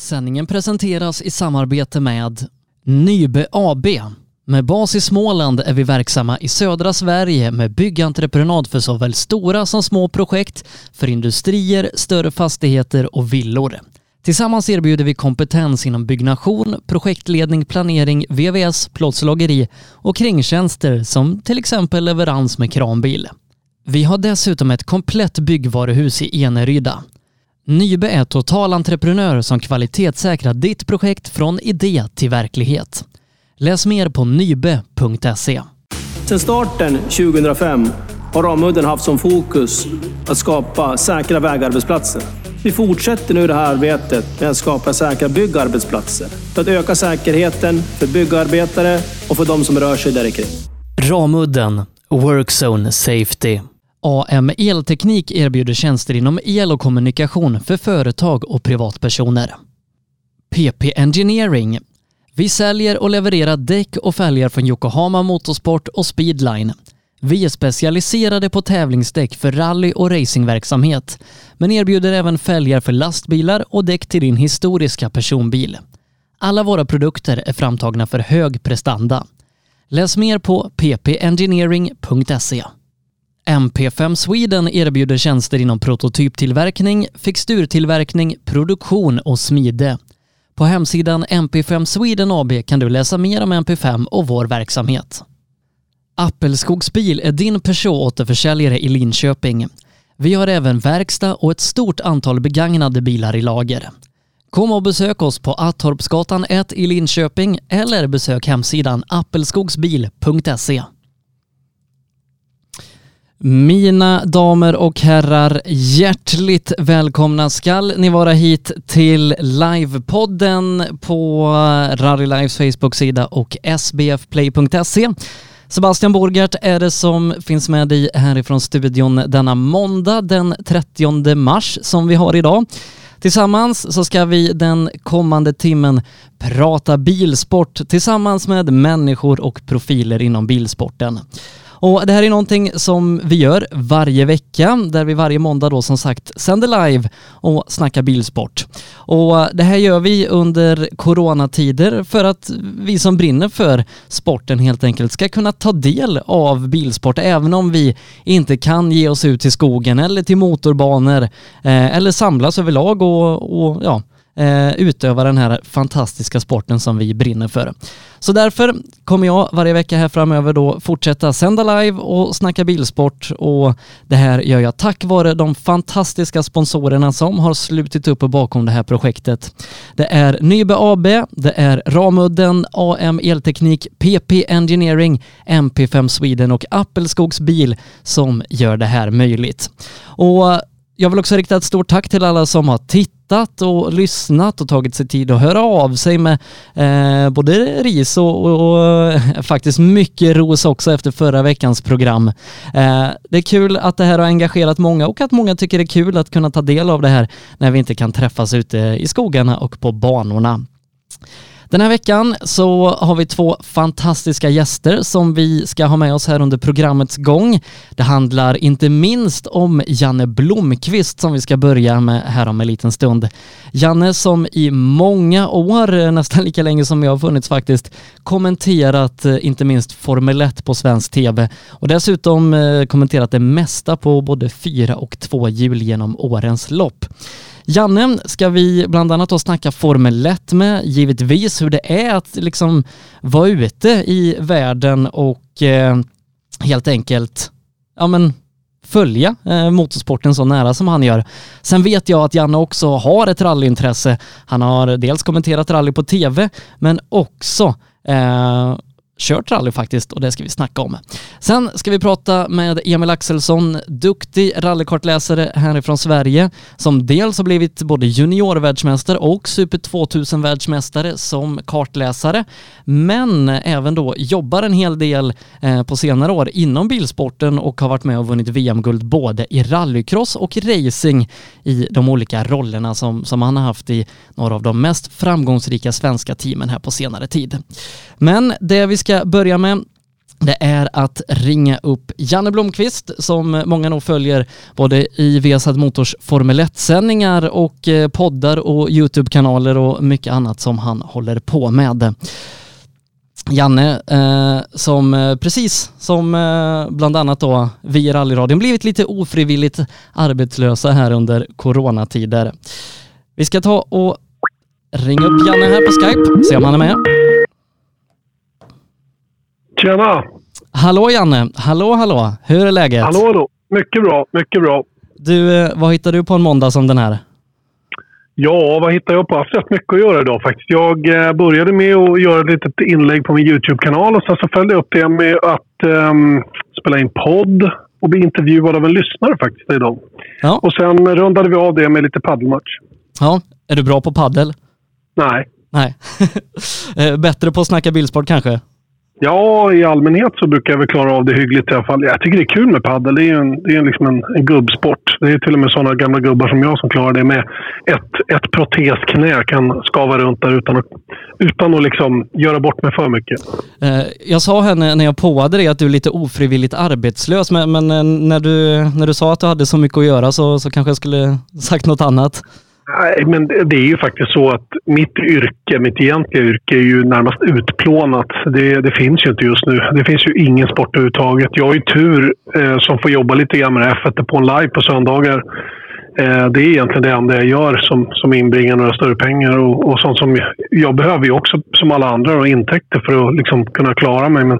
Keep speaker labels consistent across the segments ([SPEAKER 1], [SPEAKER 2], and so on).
[SPEAKER 1] Sändningen presenteras i samarbete med Nybe AB. Med bas i Småland är vi verksamma i södra Sverige med byggentreprenad för såväl stora som små projekt, för industrier, större fastigheter och villor. Tillsammans erbjuder vi kompetens inom byggnation, projektledning, planering, VVS, plåtslageri och kringtjänster som till exempel leverans med kranbil. Vi har dessutom ett komplett byggvaruhus i Eneryda. Nybe är totalentreprenör som kvalitetssäkrar ditt projekt från idé till verklighet. Läs mer på nybe.se.
[SPEAKER 2] Sedan starten 2005 har Ramudden haft som fokus att skapa säkra vägarbetsplatser. Vi fortsätter nu det här arbetet med att skapa säkra byggarbetsplatser för att öka säkerheten för byggarbetare och för de som rör sig där kring.
[SPEAKER 1] Ramudden Workzone Safety. AM Elteknik erbjuder tjänster inom el och kommunikation för företag och privatpersoner. PP Engineering. Vi säljer och levererar däck och fälgar från Yokohama Motorsport och Speedline. Vi är specialiserade på tävlingsdäck för rally och racingverksamhet, men erbjuder även fälgar för lastbilar och däck till din historiska personbil. Alla våra produkter är framtagna för hög prestanda. Läs mer på ppengineering.se. MP5 Sweden erbjuder tjänster inom prototyptillverkning, fixturtillverkning, produktion och smide. På hemsidan MP5 Sweden AB kan du läsa mer om MP5 och vår verksamhet. Appelskogsbil är din Peugeot-återförsäljare i Linköping. Vi har även verkstad och ett stort antal begagnade bilar i lager. Kom och besök oss på Attorpsgatan 1 i Linköping eller besök hemsidan appelskogsbil.se. Mina damer och herrar, hjärtligt välkomna skall ni vara hit till livepodden på Rally Lives Facebook-sida och sbfplay.se. Sebastian Borgart är det som finns med dig härifrån studion denna måndag den 30 mars som vi har idag. Tillsammans så ska vi den kommande timmen prata bilsport tillsammans med människor och profiler inom bilsporten. Och det här är någonting som vi gör varje vecka där vi varje måndag då som sagt sänder live och snackar bilsport. Och det här gör vi under coronatider för att vi som brinner för sporten helt enkelt ska kunna ta del av bilsport även om vi inte kan ge oss ut till skogen eller till motorbanor eh, eller samlas överlag och, och ja, eh, utöva den här fantastiska sporten som vi brinner för. Så därför kommer jag varje vecka här framöver då fortsätta sända live och snacka bilsport och det här gör jag tack vare de fantastiska sponsorerna som har slutit upp bakom det här projektet. Det är Nybe AB, det är Ramudden, AM Elteknik, PP Engineering, MP5 Sweden och Appelskogs bil som gör det här möjligt. Och jag vill också rikta ett stort tack till alla som har tittat och lyssnat och tagit sig tid att höra av sig med eh, både ris och, och, och, eh, faktiskt mycket ros också efter förra veckans program. Eh, det är kul att det här har engagerat många och att många tycker det är kul att kunna ta del av det här när vi inte kan träffas ute i skogarna och på banorna. Den här veckan så har vi två fantastiska gäster som vi ska ha med oss här under programmets gång. Det handlar inte minst om Janne Blomqvist som vi ska börja med här om en liten stund. Janne som i många år, eh, nästan lika länge som jag har funnits faktiskt, kommenterat eh, inte minst Formel 1 på svensk TV och dessutom eh, kommenterat det mesta på både fyra och två hjul genom årens lopp. Janne ska vi bland annat då snacka Formel 1 med, givetvis hur det är att liksom vara ute i världen och eh, helt enkelt, ja men följa eh, motorsporten så nära som han gör. Sen vet jag att Janne också har ett rallyintresse. Han har dels kommenterat rally på tv, men också eh, kört rally faktiskt och det ska vi snacka om. Sen ska vi prata med Emil Axelsson, duktig rallykartläsare härifrån Sverige som dels har blivit både juniorvärldsmästare och Super 2000-världsmästare som kartläsare men även då jobbar en hel del eh, på senare år inom bilsporten och har varit med och vunnit VM-guld både i rallycross och racing i de olika rollerna som, som han har haft i några av de mest framgångsrika svenska teamen här på senare tid. Men det vi ska börja med det är att ringa upp Janne Blomqvist som många nog följer både i Viasat Motors Formel 1-sändningar och eh, poddar och YouTube-kanaler och mycket annat som han håller på med. Janne, eh, som eh, precis som eh, bland annat då vi i rallyradion blivit lite ofrivilligt arbetslösa här under coronatider. Vi ska ta och ringa upp Janne här på Skype, se om han är med.
[SPEAKER 3] Tjena!
[SPEAKER 1] Hallå Janne! Hallå hallå! Hur är läget?
[SPEAKER 3] Hallå hallå! Mycket bra, mycket bra.
[SPEAKER 1] Du, eh, vad hittar du på en måndag som den här?
[SPEAKER 3] Ja, vad hittar jag på? Jag har haft rätt mycket att göra idag faktiskt. Jag eh, började med att göra ett litet inlägg på min YouTube-kanal och sen så följde jag upp det med att um, spela in podd och bli intervjuad av en lyssnare faktiskt idag. Ja. Och sen rundade vi av det med lite paddelmatch.
[SPEAKER 1] Ja, är du bra på paddel?
[SPEAKER 3] Nej.
[SPEAKER 1] Nej. Eh, bättre på att snacka bilsport kanske?
[SPEAKER 3] Ja, i allmänhet så brukar jag väl klara av det hyggligt i alla fall. Jag tycker det är kul med padel. Det är ju en, det är liksom en, en gubbsport. Det är till och med sådana gamla gubbar som jag som klarar det med ett, ett protesknä kan skava runt där utan att, utan att liksom göra bort mig för mycket.
[SPEAKER 1] Eh, jag sa här när jag påade dig att du är lite ofrivilligt arbetslös, men, men eh, när, du, när du sa att du hade så mycket att göra så, så kanske jag skulle sagt något annat.
[SPEAKER 3] Nej, men det är ju faktiskt så att mitt yrke, mitt egentliga yrke, är ju närmast utplånat. Det, det finns ju inte just nu. Det finns ju ingen sport överhuvudtaget. Jag har ju tur eh, som får jobba lite grann med F1 på en live på söndagar. Eh, det är egentligen det enda jag gör som, som inbringar några större pengar. Och, och sånt som jag behöver ju också, som alla andra, och intäkter för att liksom kunna klara mig. Men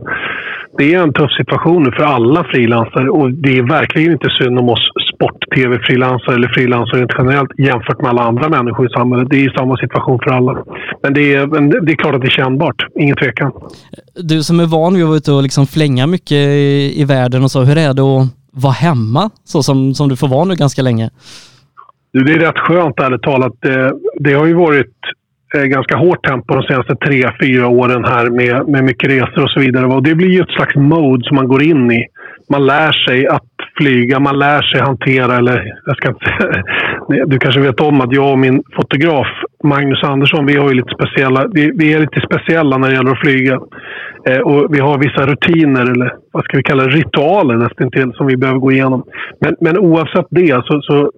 [SPEAKER 3] det är en tuff situation nu för alla frilansare och det är verkligen inte synd om oss sport-tv-frilansare eller frilansare generellt jämfört med alla andra människor i samhället. Det är samma situation för alla. Men det är, det är klart att det är kännbart, ingen tvekan.
[SPEAKER 1] Du som är van vid att vara ute och liksom flänga mycket i, i världen och så, hur är det att vara hemma så som, som du får vara nu ganska länge?
[SPEAKER 3] Du, det är rätt skönt ärligt talat. Det, det har ju varit eh, ganska hårt tempo de senaste tre, fyra åren här med, med mycket resor och så vidare. Och det blir ju ett slags mode som man går in i. Man lär sig att flyga, man lär sig hantera, eller jag ska inte Du kanske vet om att jag och min fotograf Magnus Andersson, vi, har ju lite speciella, vi, vi är lite speciella när det gäller att flyga. Eh, och vi har vissa rutiner, eller vad ska vi kalla det, ritualer nästan som vi behöver gå igenom. Men, men oavsett det så, så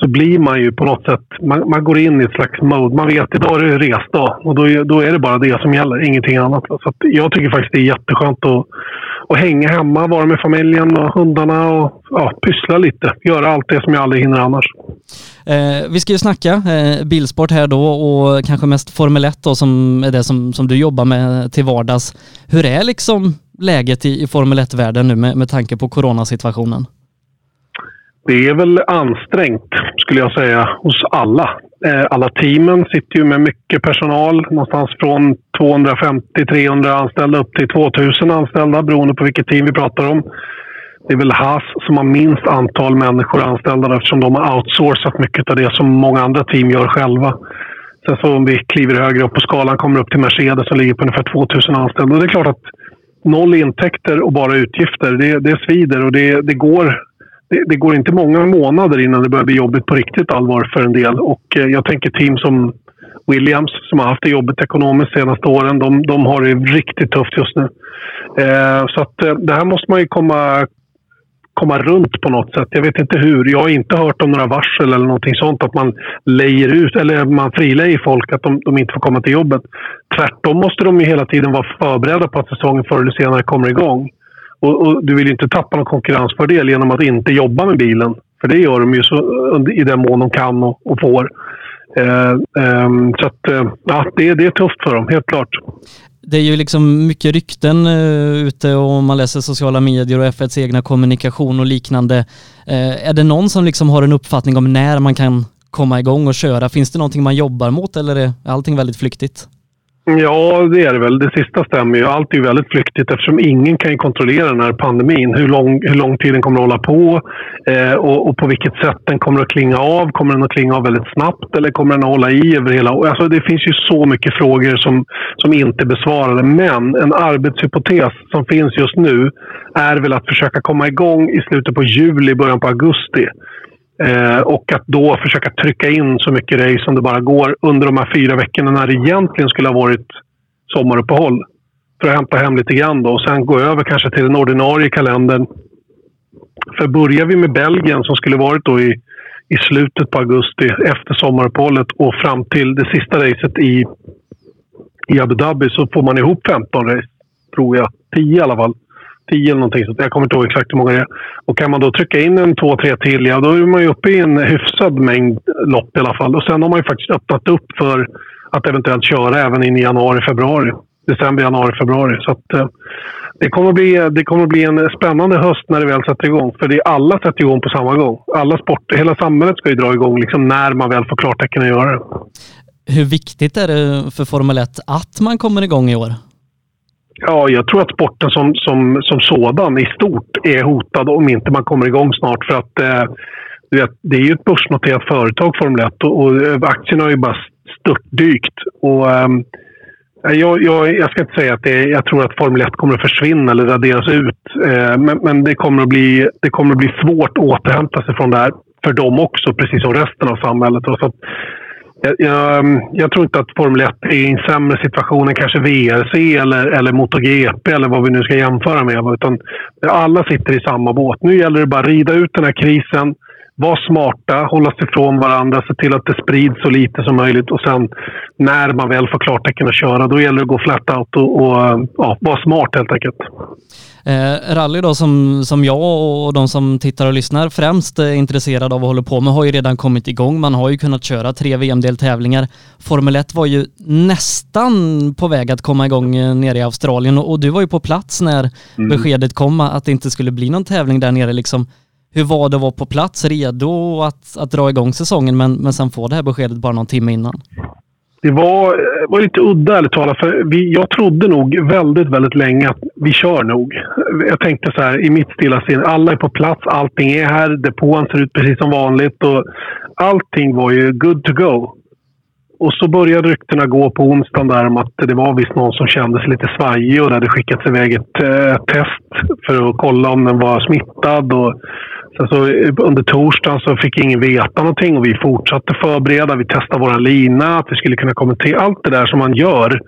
[SPEAKER 3] så blir man ju på något sätt... Man, man går in i ett slags mode. Man vet idag är det resdag och då, då är det bara det som gäller, ingenting annat. Så jag tycker faktiskt det är jätteskönt att, att hänga hemma, vara med familjen och hundarna och ja, pyssla lite. Göra allt det som jag aldrig hinner annars.
[SPEAKER 1] Eh, vi ska ju snacka eh, bilsport här då och kanske mest Formel 1 då som är det som, som du jobbar med till vardags. Hur är liksom läget i, i Formel 1-världen nu med, med tanke på coronasituationen?
[SPEAKER 3] Det är väl ansträngt, skulle jag säga, hos alla. Eh, alla teamen sitter ju med mycket personal. Någonstans från 250-300 anställda upp till 2000 anställda beroende på vilket team vi pratar om. Det är väl Haas som har minst antal människor anställda eftersom de har outsourcat mycket av det som många andra team gör själva. Sen så om vi kliver högre upp på skalan kommer upp till Mercedes som ligger på ungefär 2000 anställda. Och det är klart att noll intäkter och bara utgifter, det, det svider och det, det går det, det, går inte många månader innan det börjar bli jobbigt på riktigt allvar för en del. Och eh, jag tänker team som Williams som har haft det jobbigt ekonomiskt de senaste åren. De, de har det riktigt tufft just nu. Eh, så att eh, det här måste man ju komma, komma runt på något sätt. Jag vet inte hur. Jag har inte hört om några varsel eller någonting sånt. Att man lejer ut eller man frilejer folk att de, de, inte får komma till jobbet. Tvärtom måste de ju hela tiden vara förberedda på att säsongen förr eller senare kommer igång. Och, och, du vill ju inte tappa någon konkurrensfördel genom att inte jobba med bilen. För det gör de ju så, i den mån de kan och, och får. Eh, eh, så att, eh, ja, det, det är tufft för dem, helt klart.
[SPEAKER 1] Det är ju liksom mycket rykten uh, ute och man läser sociala medier och F1s egna kommunikation och liknande. Uh, är det någon som liksom har en uppfattning om när man kan komma igång och köra? Finns det någonting man jobbar mot eller är allting väldigt flyktigt?
[SPEAKER 3] Ja, det är det väl. Det sista stämmer ju. Allt är ju väldigt flyktigt eftersom ingen kan kontrollera den här pandemin. Hur lång, hur lång tid den kommer att hålla på eh, och, och, på vilket sätt den kommer att klinga av. Kommer den att klinga av väldigt snabbt eller kommer den att hålla i över hela alltså, Det finns ju så mycket frågor som, som inte är besvarade. Men en arbetshypotes som finns just nu är väl att försöka komma igång i slutet på juli, början på augusti. Eh, och att då försöka trycka in så mycket race som det bara går under de här fyra veckorna när det egentligen skulle ha varit sommaruppehåll. för att hämta hem lite grann då, och sen gå över kanske till den ordinarie kalendern. För börjar vi med Belgien som skulle varit då i, i slutet på augusti efter sommaruppehållet och fram till det sista racet i, i Abu Dhabi så får man ihop 15 race, tror jag. 10 i alla fall. 10 eller någonting sånt. Jag kommer inte ihåg exakt hur många det är. Och kan man då trycka in en två, tre till, ja då är man ju uppe i en hyfsad mängd lopp i alla fall. Och sen har man ju faktiskt öppnat upp för att eventuellt köra även in i januari, februari. December, januari, februari. Så att, eh, det, kommer bli, det kommer bli en spännande höst när det väl sätter igång. För det är alla sätter igång på samma gång. Alla sporter, hela samhället ska ju dra igång liksom när man väl får klartecken att göra det.
[SPEAKER 1] Hur viktigt är det för Formel 1 att man kommer igång i år?
[SPEAKER 3] Ja, jag tror att sporten som, som, som sådan i stort är hotad om inte man kommer igång snart. För att eh, du vet, det är ju ett börsnoterat företag, Formel 1, och, och eh, aktierna har ju bara störtdykt. Och, ehm, eh, jag, jag, jag, ska inte säga att det, jag tror att Formel 1 kommer att försvinna eller raderas ut. Eh, men, men det, kommer att bli, det kommer att bli svårt att återhämta sig från det här för dem också, precis som resten av samhället. Så att, jag, jag, um, jag, tror inte att Formel 1 är i en sämre situation än kanske VRC eller, eller MotoGP eller vad vi nu ska jämföra med. Utan alla sitter i samma båt. Nu gäller det bara att rida ut den här krisen, vara smarta, hålla sig ifrån varandra, se till att det sprids så lite som möjligt och sen när man väl får klartecken att köra, då gäller det att gå flat out och, och ja, vara smart helt enkelt.
[SPEAKER 1] Eh, rally då som, som jag och de som tittar och lyssnar främst är intresserade av och håller på med har ju redan kommit igång. Man har ju kunnat köra tre VM-deltävlingar. Formel 1 var ju nästan på väg att komma igång eh, nere i Australien och, och du var ju på plats när mm. beskedet kom att det inte skulle bli någon tävling där nere. Liksom, hur var det att vara på plats, redo att, att dra igång säsongen men, men sen få det här beskedet bara någon timme innan?
[SPEAKER 3] Det var, eh, var lite udda ärligt talat. För vi, jag trodde nog väldigt, väldigt länge att vi kör nog. Jag tänkte så här i mitt stilla sinne. Alla är på plats, allting är här. Depån ser ut precis som vanligt. Och allting var ju good to go. Och så började ryktena gå på onsdagen där om att det var visst någon som kände sig lite svajig och det hade skickats iväg ett eh, test för att kolla om den var smittad. Och Sen så eh, under torsdagen så fick ingen veta någonting och vi fortsatte förbereda. Vi testade vår lina, att vi skulle kunna kommentera. Allt det där som man gör.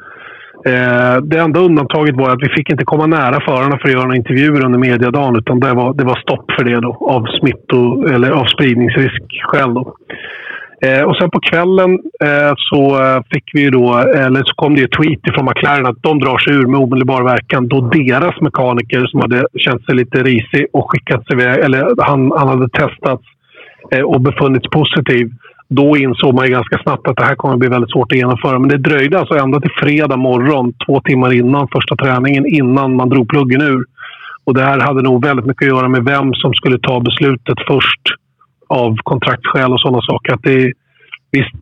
[SPEAKER 3] Eh, det enda undantaget var att vi fick inte komma nära förarna för att göra några intervjuer under mediadagen. Utan det var, det var stopp för det då, av smitto eller av spridningsriskskäl. Då. Eh, och sen på kvällen eh, så eh, fick vi då, eh, eller så kom det ett tweet från McLaren att de drar sig ur med omedelbar verkan då deras mekaniker som hade känt sig lite risig och skickats iväg, eller han, han hade testats eh, och befunnits positiv. Då insåg man ganska snabbt att det här kommer att bli väldigt svårt att genomföra. Men det dröjde alltså ända till fredag morgon, två timmar innan första träningen, innan man drog pluggen ur. Och det här hade nog väldigt mycket att göra med vem som skulle ta beslutet först av kontraktsskäl och sådana saker. Att det, visst,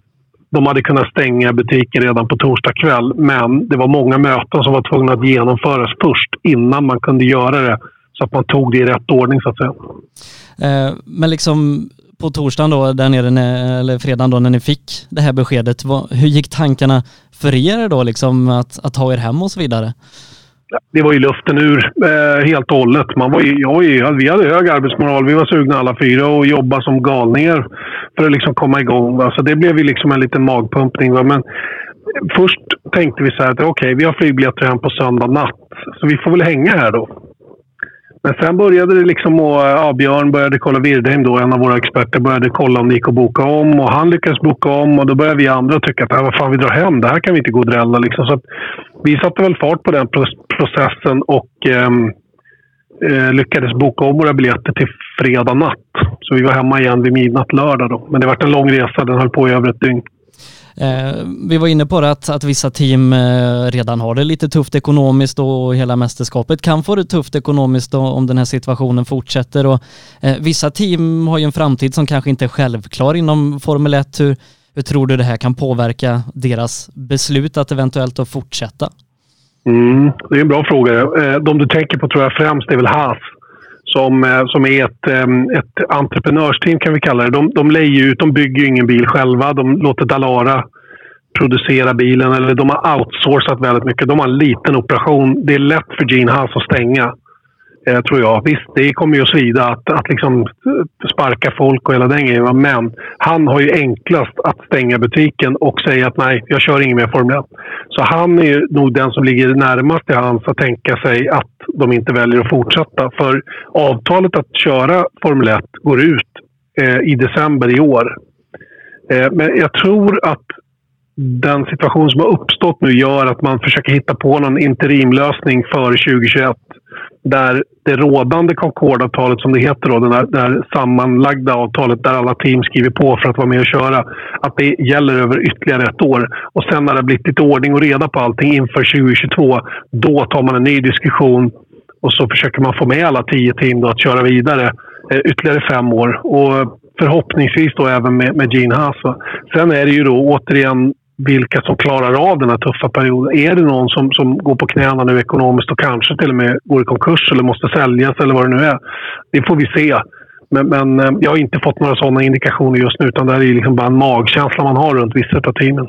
[SPEAKER 3] de hade kunnat stänga butiken redan på torsdag kväll men det var många möten som var tvungna att genomföras först innan man kunde göra det. Så att man tog det i rätt ordning så att säga.
[SPEAKER 1] Eh, men liksom på torsdagen då, där nere, eller fredagen då när ni fick det här beskedet, vad, hur gick tankarna för er då liksom att, att ta er hem och så vidare?
[SPEAKER 3] Det var ju luften ur eh, helt och hållet. Man var ju, jag, vi hade hög arbetsmoral. Vi var sugna alla fyra och jobba som galningar för att liksom komma igång. Va? Så det blev ju liksom en liten magpumpning. Va? Men först tänkte vi så här att okej, okay, vi har flygbiljetter hem på söndag natt. Så vi får väl hänga här då. Men sen började det liksom och ja, Björn började kolla, Wirdheim då, en av våra experter, började kolla om det gick att boka om och han lyckades boka om och då började vi andra tycka att äh, vad fan, vi drar hem. Det här kan vi inte gå och drälla liksom. Så vi satte väl fart på den processen och ehm, eh, lyckades boka om våra biljetter till fredag natt. Så vi var hemma igen vid midnatt lördag då. Men det var en lång resa. Den höll på i över ett dygn.
[SPEAKER 1] Eh, vi var inne på det att, att vissa team eh, redan har det lite tufft ekonomiskt och hela mästerskapet kan få det tufft ekonomiskt om den här situationen fortsätter. Och, eh, vissa team har ju en framtid som kanske inte är självklar inom Formel 1. Hur, hur tror du det här kan påverka deras beslut att eventuellt att fortsätta?
[SPEAKER 3] Mm, det är en bra fråga. Eh, de du tänker på tror jag främst är väl Haas som, eh, som är ett, ehm, ett entreprenörsteam kan vi kalla det. De, de lejer ut, de bygger ingen bil själva. De låter Dalara producera bilen eller de har outsourcat väldigt mycket. De har en liten operation. Det är lätt för Gene Haas att stänga. Eh, tror jag. Visst, det kommer ju att svida att, att liksom eh, sparka folk och hela den grejen. Men han har ju enklast att stänga butiken och säga att nej, jag kör ingen mer Formel 1. Så han är ju nog den som ligger närmast till hans att tänka sig att de inte väljer att fortsätta. För avtalet att köra Formel 1 går ut eh, i december i år. Eh, men jag tror att den situation som har uppstått nu gör att man försöker hitta på någon interimlösning för 2021 där det rådande Concordavtalet, som det heter, då, det, där, det sammanlagda avtalet där alla team skriver på för att vara med och köra, att det gäller över ytterligare ett år. Och sen när det har blivit lite ordning och reda på allting inför 2022, då tar man en ny diskussion och så försöker man få med alla tio team då att köra vidare eh, ytterligare fem år. Och förhoppningsvis då även med, med Gene Haas. Sen är det ju då återigen vilka som klarar av den här tuffa perioden. Är det någon som, som går på knäna nu ekonomiskt och kanske till och med går i konkurs eller måste säljas eller vad det nu är. Det får vi se. Men, men, eh, jag har inte fått några sådana indikationer just nu utan det här är liksom bara en magkänsla man har runt vissa av teamen.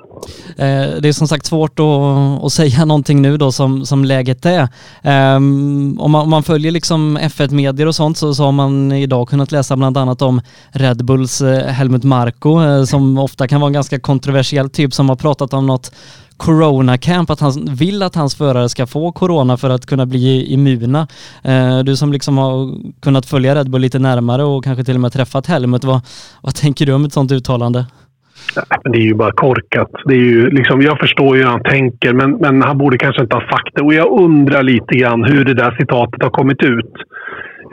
[SPEAKER 1] Eh, det är som sagt svårt att, att säga någonting nu då som, som läget är. Um, om, man, om man följer liksom F1-medier och sånt så, så har man idag kunnat läsa bland annat om Red Bulls eh, Helmut Marko eh, som ofta kan vara en ganska kontroversiell typ som har pratat om något corona camp, att han vill att hans förare ska få corona för att kunna bli immuna. Eh, du som liksom har kunnat följa Red Bull lite närmare och kanske till och med träffat Helmut, vad, vad tänker du om ett sådant uttalande?
[SPEAKER 3] det är ju bara korkat. Det är ju liksom, jag förstår ju hur han tänker, men, men han borde kanske inte ha sagt det. Och jag undrar lite grann hur det där citatet har kommit ut.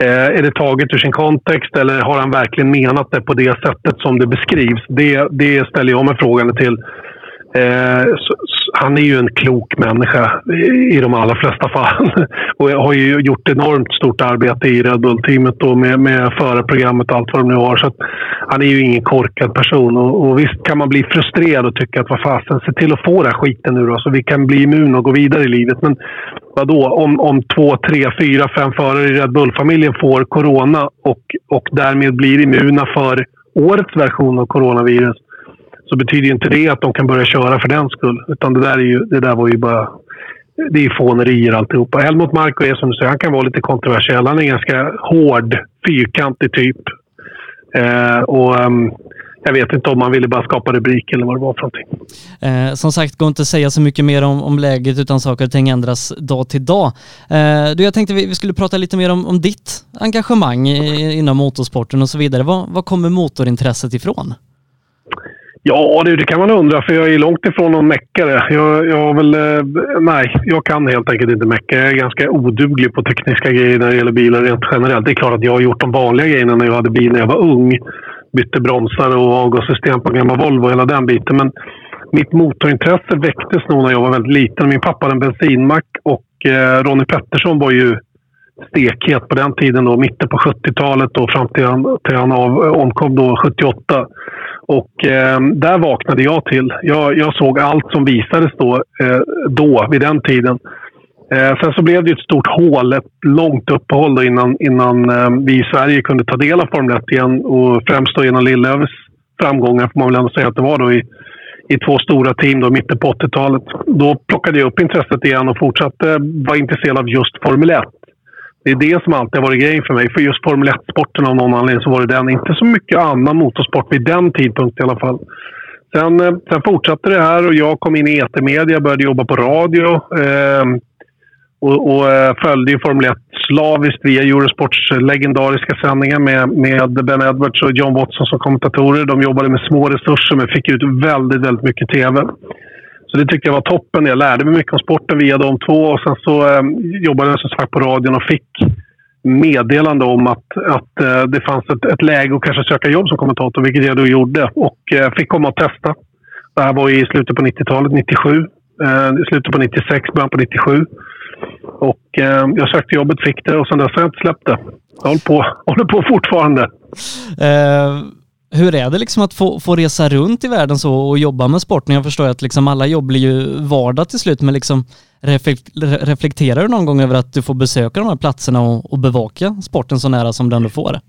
[SPEAKER 3] Eh, är det taget ur sin kontext eller har han verkligen menat det på det sättet som det beskrivs? Det, det ställer jag mig frågan till. Eh, så, han är ju en klok människa i, i de allra flesta fall. och har ju gjort enormt stort arbete i Red Bull-teamet med, med förarprogrammet och allt vad de nu har. Så han är ju ingen korkad person. Och, och, visst kan man bli frustrerad och tycka att vad fasen, se till att få den här skiten nu då så vi kan bli immuna och gå vidare i livet. Men vadå, om, om två, tre, fyra, fem förare i Red Bull-familjen får corona och, och därmed blir immuna för årets version av coronavirus så betyder inte det att de kan börja köra för den skull. Utan det där, är ju, det där var ju bara... Det är fånerier alltihopa. Helmut Marko är som du säger, han kan vara lite kontroversiell. Han är ganska hård, fyrkantig typ. Eh, och um, jag vet inte om man ville bara skapa rubrik eller vad det var för någonting.
[SPEAKER 1] Eh, som sagt, går inte att säga så mycket mer om, om läget utan saker och ting ändras dag till dag. Eh, du, jag tänkte vi, vi, skulle prata lite mer om, om ditt engagemang i, inom motorsporten och så vidare. Var, var kommer motorintresset ifrån?
[SPEAKER 3] Ja, det, det, kan man undra, för jag är långt ifrån någon meckare. Jag, jag väl, eh, nej, jag kan helt enkelt inte mecka. Jag är ganska oduglig på tekniska grejer när det gäller bilar rent generellt. Det är klart att jag har gjort de vanliga grejerna när jag hade bil när jag var ung. Bytte bromsar och avgassystem på gamla Volvo och hela den biten. Men mitt motorintresse väcktes nog när jag var väldigt liten. Min pappa hade en bensinmack och eh, Ronny Pettersson var ju stekhet på den tiden, då, mitten på 70-talet och fram till han, till han av, eh, omkom då 78. Och eh, där vaknade jag till. Jag, jag, såg allt som visades då, eh, då vid den tiden. Eh, sen så blev det ett stort hål, ett långt uppehåll då innan, innan eh, vi i Sverige kunde ta del av Formel 1 igen. Och främst då genom Lillövs framgångar får man väl ändå säga att det var då i, i två stora team då, mitten på 80-talet. Då plockade jag upp intresset igen och fortsatte vara intresserad av just Formel 1. Det är det som alltid har varit grejen för mig. För just Formel 1-sporten av någon anledning så var det den. Inte så mycket annan motorsport vid den tidpunkten i alla fall. Sen, eh, sen fortsatte det här och jag kom in i etermedia, började jobba på radio. Eh, och, och eh, följde Formel 1 slaviskt via Eurosports legendariska sändningar med, med Ben Edwards och John Watson som kommentatorer. De jobbade med små resurser men fick ut väldigt, väldigt mycket TV. Så det tyckte jag var toppen. Jag lärde mig mycket om sporten via de två och sen så eh, jobbade jag som sagt på radion och fick meddelande om att, att eh, det fanns ett, ett läge att kanske söka jobb som kommentator, vilket jag då gjorde. Och eh, fick komma och testa. Det här var i slutet på 90-talet, 97. Eh, slutet på 96, början på 97. Och eh, jag sökte jobbet, fick det och sen dess har jag inte släppt det. Jag håller på, håller på fortfarande.
[SPEAKER 1] Eh, hur är det liksom att få, få resa runt i världen så och jobba med sporten? Jag förstår att liksom alla jobb blir ju vardag till slut, men liksom reflekterar du någon gång över att du får besöka de här platserna och, och bevaka sporten så nära som den du får?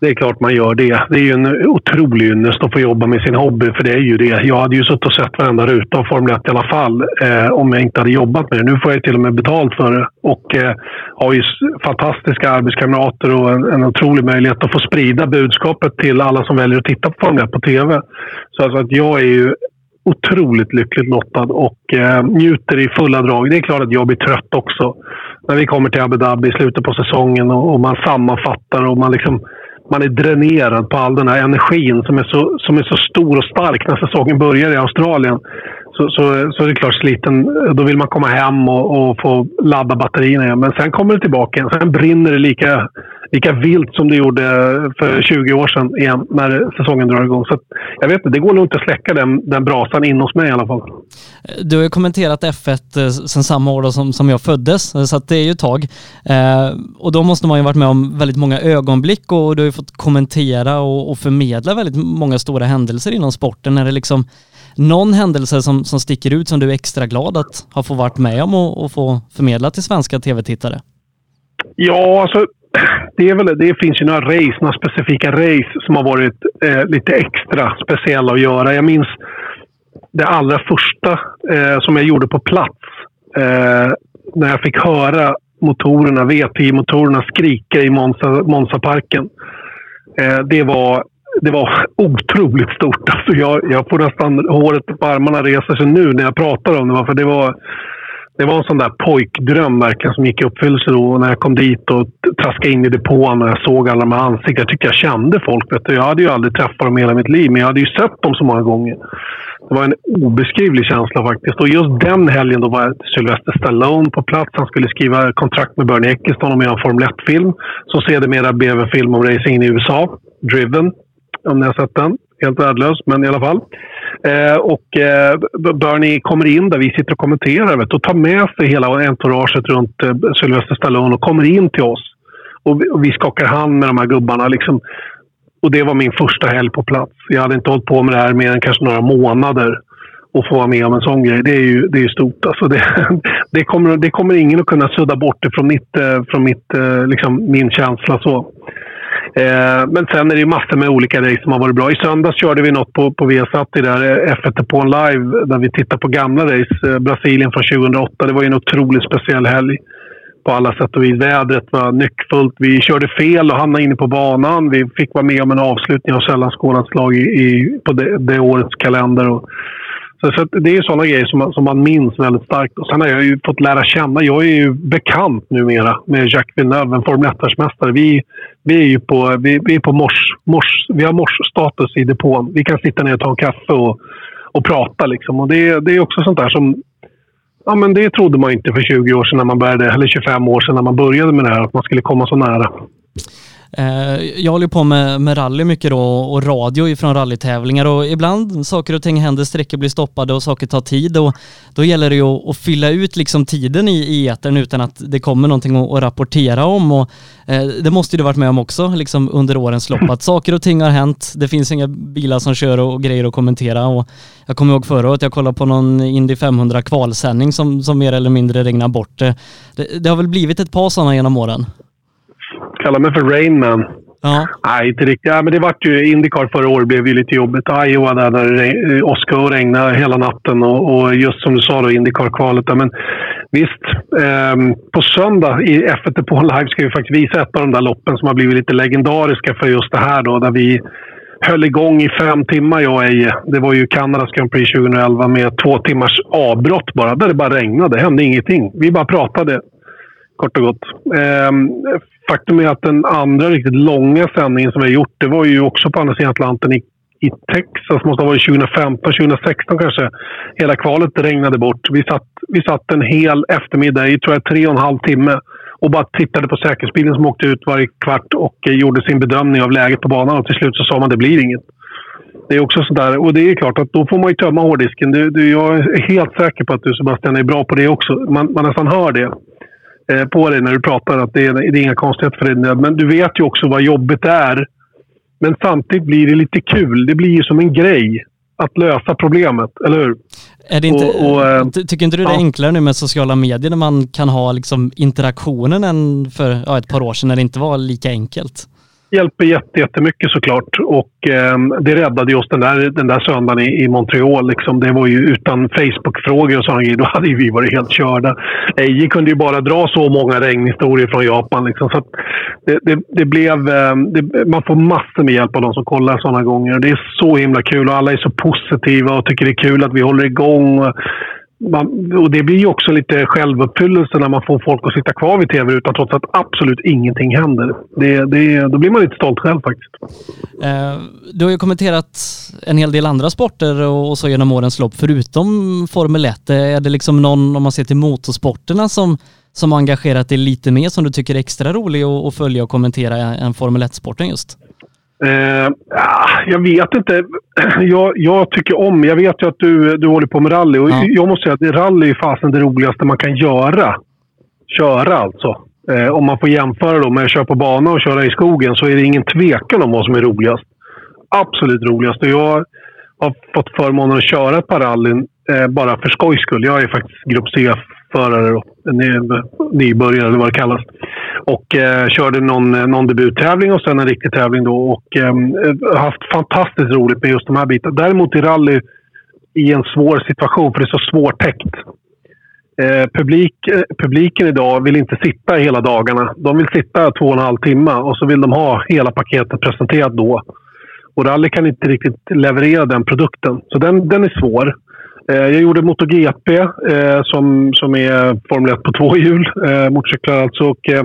[SPEAKER 3] Det är klart man gör det. Det är ju en otrolig ynnest att få jobba med sin hobby, för det är ju det. Jag hade ju suttit och sett varenda ruta av Formel 1 i alla fall eh, om jag inte hade jobbat med det. Nu får jag till och med betalt för det och eh, har ju fantastiska arbetskamrater och en, en otrolig möjlighet att få sprida budskapet till alla som väljer att titta på Formel 1 på TV. Så alltså att jag är ju otroligt lyckligt lottad och eh, njuter i fulla drag. Det är klart att jag blir trött också när vi kommer till Abu Dhabi i slutet på säsongen och, och man sammanfattar och man liksom man är dränerad på all den här energin som är så, som är så stor och stark när säsongen börjar i Australien. Så, så, så är det klart sliten. Då vill man komma hem och, och få ladda batterierna igen. Men sen kommer det tillbaka igen. Sen brinner det lika, lika vilt som det gjorde för 20 år sedan igen när säsongen drar igång. Så jag vet inte, det går nog inte att släcka den, den brasan in hos mig i alla fall.
[SPEAKER 1] Du har ju kommenterat F1 eh, sedan samma år som, som jag föddes, så det är ju ett tag. Eh, och då måste man ju varit med om väldigt många ögonblick och du har ju fått kommentera och, och förmedla väldigt många stora händelser inom sporten. När det liksom någon händelse som, som sticker ut som du är extra glad att ha fått varit med om och, och få förmedla till svenska tv-tittare?
[SPEAKER 3] Ja, alltså det, är väl, det finns ju några race, några specifika race som har varit eh, lite extra speciella att göra. Jag minns det allra första eh, som jag gjorde på plats. Eh, när jag fick höra motorerna, V10-motorerna skrika i Monza, Monza-parken. Eh, det var det var otroligt stort. Alltså jag, jag får nästan håret på armarna resa sig nu när jag pratar om det. För det var, det var en sån där pojkdröm verkligen som gick i uppfyllelse då. när jag kom dit och traskade in i depån och jag såg alla de här ansiktena. Jag tyckte jag kände folk. Vet du. Jag hade ju aldrig träffat dem i hela mitt liv, men jag hade ju sett dem så många gånger. Det var en obeskrivlig känsla faktiskt. Och just den helgen då var Sylvester Stallone på plats. Han skulle skriva kontrakt med Bernie Eccleston om att göra en Formel 1-film. Som sedermera blev en film om racingen i USA, Driven om ni har sett den. Helt värdelös, men i alla fall. Eh, och eh, Bernie kommer in där vi sitter och kommenterar vet, och tar med sig hela entouraget runt eh, Sylvester Stallone och kommer in till oss. Och vi, och vi skakar hand med de här gubbarna. Liksom. Och det var min första helg på plats. Jag hade inte hållit på med det här mer än kanske några månader. Och få vara med om en sån grej, det är ju, det är stort. Alltså det, det, kommer, det kommer ingen att kunna sudda bort ifrån mitt, från mitt, eh, eh, liksom min känsla. så. Eh, men sen är det ju massor med olika race som har varit bra. I söndags körde vi något på, på Viasat i där eh, F1 på en live där vi tittar på gamla race. Eh, Brasilien från 2008. Det var ju en otroligt speciell helg på alla sätt och vis. Vädret var nyckfullt. Vi körde fel och hamnade inne på banan. Vi fick vara med om en avslutning av sällan skådat slag i, i, på det, det årets kalender. Och, så, så det är sådana grejer som man, som man minns väldigt starkt. Och sen har jag ju fått lära känna. Jag är ju bekant numera med Jacques Villeneuve, en Formel 1-mästare. Vi, vi är ju på, vi, vi är på mors, mors, vi har morsstatus i depån. Vi kan sitta ner och ta en kaffe och, och prata. Liksom. Och det, det är också sånt där som... Ja, men det trodde man inte för 20 år sedan, när man började, eller 25 år sedan när man började med det här, att man skulle komma så nära.
[SPEAKER 1] Eh, jag håller på med, med rally mycket då och radio ifrån rallytävlingar och ibland saker och ting händer, sträckor blir stoppade och saker tar tid och då gäller det ju att, att fylla ut liksom tiden i, i etern utan att det kommer någonting att, att rapportera om och eh, det måste du varit med om också liksom under årens lopp att saker och ting har hänt, det finns inga bilar som kör och, och grejer att kommentera och jag kommer ihåg förra året, jag kollade på någon Indy 500 kvalsändning som, som mer eller mindre regnar bort. Det, det har väl blivit ett par sådana genom åren?
[SPEAKER 3] Kalla mig för Rainman. Ja. Nej, inte riktigt. Ja, men det vart ju Indycar förra året blev ju lite jobbigt. Iowa där, där det åska och regnade hela natten och, och, just som du sa då Indycar-kvalet. Men visst, eh, på söndag i F1 på live ska vi faktiskt visa ett av de där loppen som har blivit lite legendariska för just det här då. Där vi höll igång i fem timmar jag och Eje. Det var ju Kanadas Grand Prix 2011 med två timmars avbrott bara. Där det bara regnade. Det hände ingenting. Vi bara pratade kort och gott. Eh, faktum är att den andra riktigt långa sändningen som vi har gjort, det var ju också på andra sidan Atlanten i, i Texas. måste ha varit 2015, 2016 kanske. Hela kvalet regnade bort. Vi satt, vi satt en hel eftermiddag i, tror jag, tre och en halv timme och bara tittade på säkerhetsbilen som åkte ut varje kvart och eh, gjorde sin bedömning av läget på banan. Och till slut så sa man att det blir inget. Det är också sådär. Och det är klart att då får man ju tömma hårddisken. Du, du, jag är helt säker på att du Sebastian är bra på det också. Man, man nästan hör det. Eh, på dig när du pratar att det är, det är inga konstigheter för dig. Men du vet ju också vad jobbet är. Men samtidigt blir det lite kul. Det blir ju som en grej att lösa problemet, eller hur?
[SPEAKER 1] Är det inte, och, och, eh, tycker inte du det är enklare nu med sociala medier när man kan ha liksom interaktionen än för ja, ett par år sedan när det inte var lika enkelt?
[SPEAKER 3] Hjälper jättemycket såklart. Och eh, det räddade oss den där, den där söndagen i, i Montreal. Liksom. Det var ju utan Facebook-frågor och sådana grejer. Då hade vi varit helt körda. Eiji kunde ju bara dra så många regnhistorier från Japan. Liksom. Så det, det, det, blev, eh, det, man får massor med hjälp av de som kollar sådana gånger. Det är så himla kul och alla är så positiva och tycker det är kul att vi håller igång man, och det blir ju också lite självuppfyllelse när man får folk att sitta kvar vid tv utan trots att absolut ingenting händer. Det, det, då blir man lite stolt själv faktiskt.
[SPEAKER 1] Eh, du har ju kommenterat en hel del andra sporter och, så genom årens lopp. Förutom Formel 1, eh, är det liksom någon, om man ser till motorsporterna, som, som har engagerat dig lite mer som du tycker är extra rolig att följa och kommentera än Formel 1-sporten just?
[SPEAKER 3] Eh, jag vet inte. Jag, jag, tycker om... Jag vet ju att du, du håller på med rally. Och ja. Jag måste säga att rally är fasen det roligaste man kan göra. Köra alltså. Eh, om man får jämföra då med att köra på bana och köra i skogen så är det ingen tvekan om vad som är roligast. Absolut roligast. Och jag har fått förmånen att köra ett par rallyn eh, bara för skojs skull. Jag är faktiskt Grupp C-förare. Eh, nybörjare eller vad det kallas och eh, körde någon, eh, någon debuttävling och sen en riktig tävling då. Och ehm, eh, haft fantastiskt roligt med just de här bitarna. Däremot i rally i en svår situation, för det är så svårtäckt. Eh, publik, eh, publiken idag vill inte sitta hela dagarna. De vill sitta två och en halv timme och så vill de ha hela paketet presenterat då. Och rally kan inte riktigt leverera den produkten. Så den, den är svår. Eh, jag gjorde MotoGP eh, som, som är Formel 1 på två hjul, eh, motorcyklar alltså. Och, eh,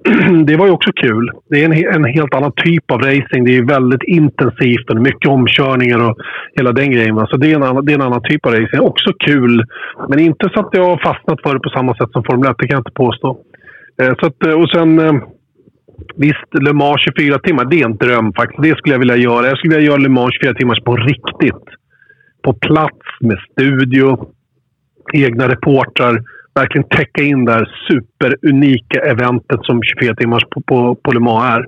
[SPEAKER 3] det var ju också kul. Det är en, en, helt annan typ av racing. Det är väldigt intensivt och mycket omkörningar och hela den grejen. Så det är, en annan, det är en annan typ av racing. Också kul, men inte så att jag har fastnat för det på samma sätt som Formel 1. Det kan jag inte påstå. Eh, så att, eh, och sen... Eh, visst, Le Mans 24 timmar, det är en dröm faktiskt. Det skulle jag vilja göra. Jag skulle vilja göra Le Mans 24 timmar på riktigt. På plats med studio, egna reportrar verkligen täcka in det här superunika eventet som 24 timmars på, på, på Le Mans är.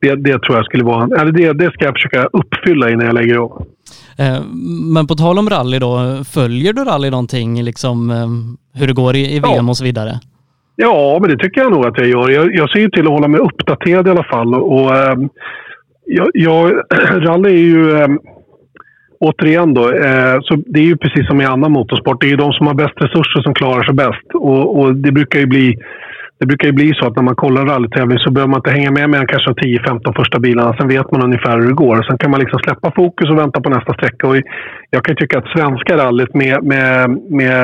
[SPEAKER 3] Det, det tror jag skulle vara... Eller det, det ska jag försöka uppfylla innan jag lägger upp.
[SPEAKER 1] Eh, men på tal om rally då, följer du rally någonting, liksom eh, hur det går i, i VM ja. och så vidare?
[SPEAKER 3] Ja, men det tycker jag nog att jag gör. Jag, jag ser ju till att hålla mig uppdaterad i alla fall. Och, äh, jag, jag, rally är ju... Återigen då, eh, så det är ju precis som i annan motorsport. Det är ju de som har bäst resurser som klarar sig bäst. Och, och det brukar ju bli det brukar ju bli så att när man kollar rallytävling så behöver man inte hänga med med kanske de 10-15 första bilarna. Sen vet man ungefär hur det går. Sen kan man liksom släppa fokus och vänta på nästa sträcka. Och jag kan tycka att svenska rallyt med, med, med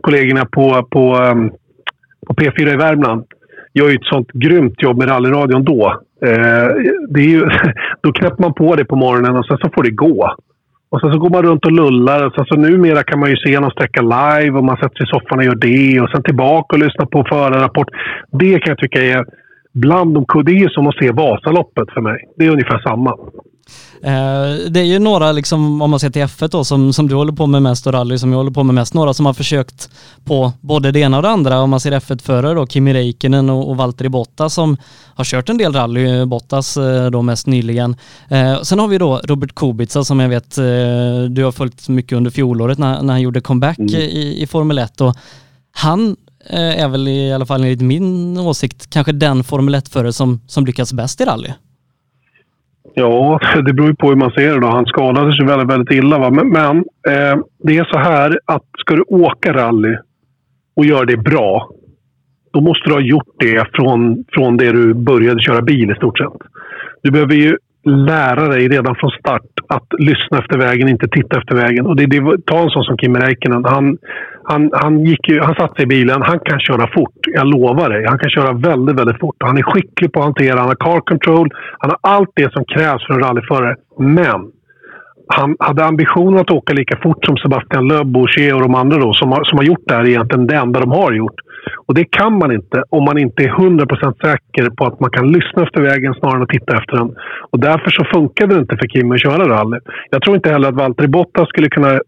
[SPEAKER 3] kollegorna på, på, ehm, på P4 i Värmland gör ju ett sånt grymt jobb med rallyradion då. Eh, det är ju, då knäpper man på det på morgonen och sen så får det gå. Och sen så går man runt och lullar. Sen så numera kan man ju se någon sträcka live och man sätter sig i soffan och gör det. Och sen tillbaka och lyssna på förarrapport. Det kan jag tycka är bland de... Det är som att se Vasaloppet för mig. Det är ungefär samma.
[SPEAKER 1] Eh, det är ju några, liksom, om man ser till F1 då, som, som du håller på med mest och rally som jag håller på med mest, några som har försökt på både det ena och det andra. Om man ser F1-förare då, Kimi Räikkönen och, och Valtteri Bottas som har kört en del rally, Bottas eh, då mest nyligen. Eh, sen har vi då Robert Kubica som jag vet du har följt mycket under fjolåret när, när han gjorde comeback mm. i, i Formel 1 och han är väl i alla fall enligt min åsikt kanske den Formel 1-förare som, som lyckas bäst i rally.
[SPEAKER 3] Ja, det beror ju på hur man ser det. Då. Han skadade sig väldigt, väldigt illa. Va? Men, men eh, det är så här att ska du åka rally och göra det bra, då måste du ha gjort det från, från det du började köra bil i stort sett. Du behöver ju lära dig redan från start att lyssna efter vägen, inte titta efter vägen. Och det, det, ta en sån som Kimi Räikkönen. Han, han, han, gick ju, han satte sig i bilen. Han kan köra fort, jag lovar dig. Han kan köra väldigt, väldigt fort. Han är skicklig på att hantera. Han har car control. Han har allt det som krävs för en rallyförare. Men han hade ambitionen att åka lika fort som Sebastian Loeb, Boucher och de andra då, som, har, som har gjort det här egentligen det enda de har gjort. Och det kan man inte om man inte är 100% säker på att man kan lyssna efter vägen snarare än att titta efter den. Och därför så funkade det inte för Kim att köra rally. Jag tror inte heller att Valtteri Bottas skulle kunna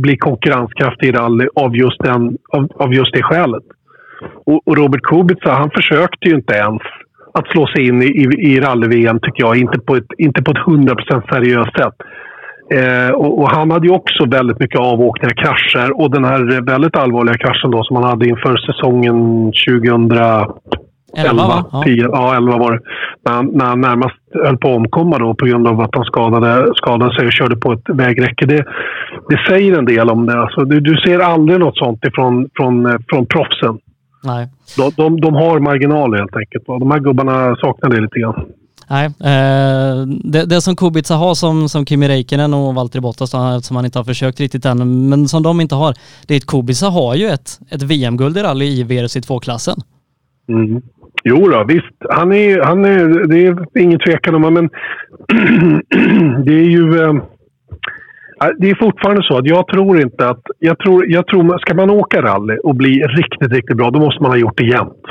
[SPEAKER 3] bli konkurrenskraftig i rally av just, den, av, av just det skälet. Och, och Robert Kubica, han försökte ju inte ens att slå sig in i, i, i rally-VM, tycker jag. Inte på ett, inte på ett 100% seriöst sätt. Eh, och, och, han hade ju också väldigt mycket avåkningar, krascher och den här väldigt allvarliga kraschen då som han hade inför säsongen 2000... 11, 11 ja. 10, ja 11 var det. När han, när han närmast höll på att omkomma då på grund av att han skadade, skadade sig och körde på ett vägräcke. Det, det säger en del om det. Alltså, du, du ser aldrig något sånt ifrån, från, från proffsen.
[SPEAKER 1] Nej.
[SPEAKER 3] De, de, de har marginaler helt enkelt. De här gubbarna saknar det lite grann.
[SPEAKER 1] Nej, eh, det, det som Kubica har som, som Kimi Räikkönen och Valtteri Bottas eftersom han inte har försökt riktigt än, men som de inte har, det är att Kubica har ju ett, ett VM-guld i rally i VRC2-klassen.
[SPEAKER 3] Mm. Jo då, visst. Han är, han är, det är ingen tvekan om det, men det är ju... Eh, det är fortfarande så att jag tror inte att... Jag tror, jag tror, ska man åka rally och bli riktigt, riktigt bra, då måste man ha gjort det jämt.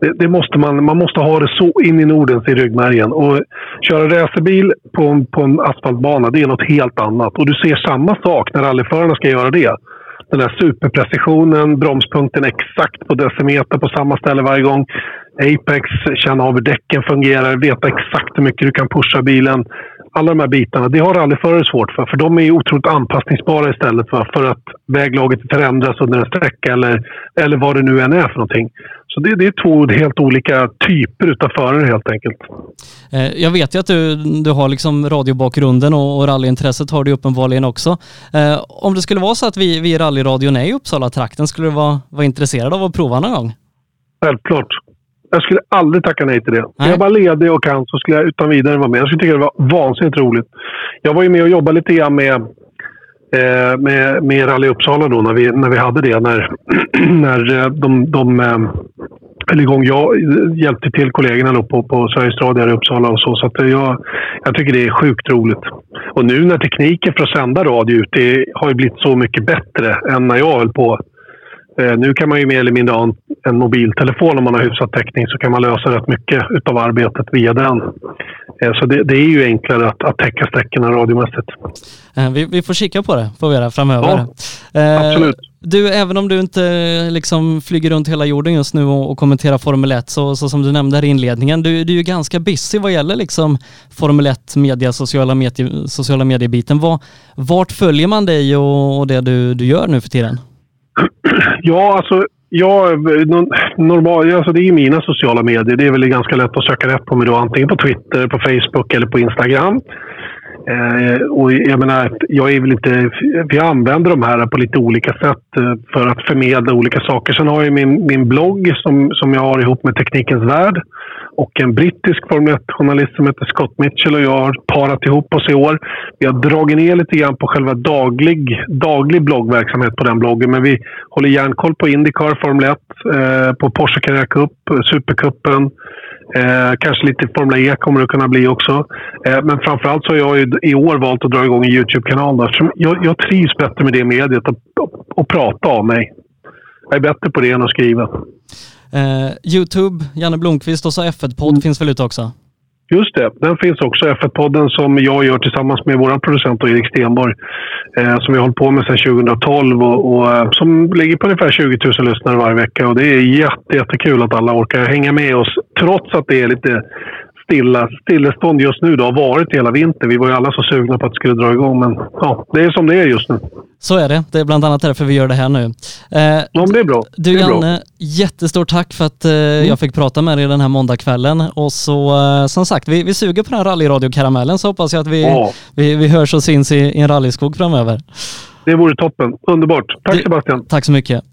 [SPEAKER 3] Det, det, måste man, man måste ha det så in i Nordens i ryggmärgen. Och köra racerbil på en, på en asfaltbana, det är något helt annat. Och du ser samma sak när rallyförarna ska göra det. Den här superprecisionen, bromspunkten exakt på decimeter på samma ställe varje gång. Apex, känna av hur däcken fungerar, veta exakt hur mycket du kan pusha bilen. Alla de här bitarna, det har rallyförare svårt för. För de är otroligt anpassningsbara istället för, för att väglaget förändras under en sträcka eller, eller vad det nu än är för någonting. Så det, det är två helt olika typer av förare helt enkelt.
[SPEAKER 1] Eh, jag vet ju att du, du har liksom radiobakgrunden och, och rallyintresset har du uppenbarligen också. Eh, om det skulle vara så att vi, vi i rallyradion är i Uppsala-trakten, skulle du vara, vara intresserad av att prova någon gång?
[SPEAKER 3] Självklart. Jag skulle aldrig tacka nej till det. Nej. Jag bara ledig och kan så skulle jag utan vidare vara med. Jag skulle tycka det var vansinnigt roligt. Jag var ju med och jobbade lite grann med, eh, med, med Rally Uppsala då när vi, när vi hade det. När, när eh, de, de eh, eller igång. Jag hjälpte till kollegorna då på, på Sveriges Radio i Uppsala och så. Så att jag, jag tycker det är sjukt roligt. Och nu när tekniken för att sända radio ut det har ju blivit så mycket bättre än när jag höll på. Eh, nu kan man ju mer eller mindre ha en, en mobiltelefon om man har hyfsad täckning så kan man lösa rätt mycket av arbetet via den. Eh, så det, det, är ju enklare att, att täcka sträckorna radiomässigt.
[SPEAKER 1] Eh, vi, vi får kika på det, får vi göra framöver.
[SPEAKER 3] Ja, absolut.
[SPEAKER 1] Du, även om du inte liksom flyger runt hela jorden just nu och, och kommenterar Formel 1, så, så, som du nämnde här i inledningen, du, du är ju ganska busy vad gäller liksom Formel 1, media, sociala, medie, sociala mediebiten. Var, vart följer man dig och, och det du, du gör nu för tiden?
[SPEAKER 3] Ja, alltså Ja, normal, alltså det är ju mina sociala medier. Det är väl ganska lätt att söka rätt på mig då. Antingen på Twitter, på Facebook eller på Instagram. Eh, och jag menar, jag är väl inte... Vi använder de här på lite olika sätt eh, för att förmedla olika saker. Sen har jag min, min blogg som, som jag har ihop med Teknikens Värld och en brittisk Formel 1-journalist som heter Scott Mitchell och jag har parat ihop oss i år. Vi har dragit ner lite grann på själva daglig, daglig bloggverksamhet på den bloggen, men vi håller järnkoll på Indycar, Formel 1, eh, på Porsche Carrera Cup, Supercupen. Eh, kanske lite Formel E kommer det kunna bli också. Eh, men framförallt så har jag i år valt att dra igång en YouTube-kanal. Jag, jag trivs bättre med det mediet och, och prata av mig. Jag är bättre på det än att skriva.
[SPEAKER 1] Eh, Youtube, Janne Blomqvist och så F1-podd mm. finns väl ute också?
[SPEAKER 3] Just det, den finns också. F1-podden som jag gör tillsammans med vår producent Erik Stenborg. Eh, som vi har hållit på med sedan 2012 och, och eh, som ligger på ungefär 20 000 lyssnare varje vecka. Och det är jätte, jättekul att alla orkar hänga med oss trots att det är lite stilla, stillestånd just nu. Det har varit hela vintern. Vi var ju alla så sugna på att det skulle dra igång, men ja, det är som det är just nu.
[SPEAKER 1] Så är det. Det är bland annat därför vi gör det här nu.
[SPEAKER 3] Eh, ja, det är bra.
[SPEAKER 1] Du
[SPEAKER 3] är
[SPEAKER 1] Janne, bra. jättestort tack för att eh, mm. jag fick prata med dig den här måndagskvällen. Och så eh, som sagt, vi, vi suger på den här rallyradiokaramellen så hoppas jag att vi, ja. vi, vi hörs och syns i, i en rallyskog framöver.
[SPEAKER 3] Det vore toppen. Underbart. Tack du, Sebastian.
[SPEAKER 1] Tack så mycket.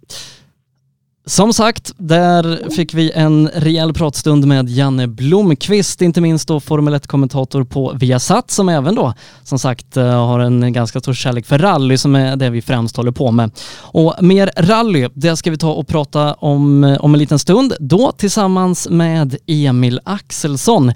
[SPEAKER 1] Som sagt, där fick vi en rejäl pratstund med Janne Blomqvist, inte minst då Formel 1-kommentator på Viasat som även då som sagt eh, har en ganska stor kärlek för rally som är det vi främst håller på med. Och mer rally, det ska vi ta och prata om eh, om en liten stund, då tillsammans med Emil Axelsson.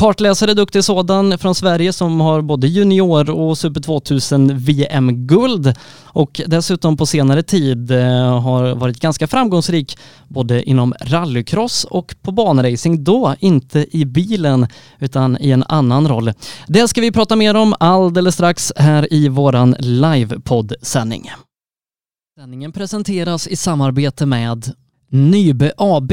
[SPEAKER 1] Kartläsare, duktig sådan från Sverige som har både junior och Super 2000 VM-guld och dessutom på senare tid eh, har varit ganska framgångsrik både inom rallycross och på banracing, då inte i bilen utan i en annan roll. Det ska vi prata mer om alldeles strax här i våran livepodd-sändning. Sändningen presenteras i samarbete med Nybe AB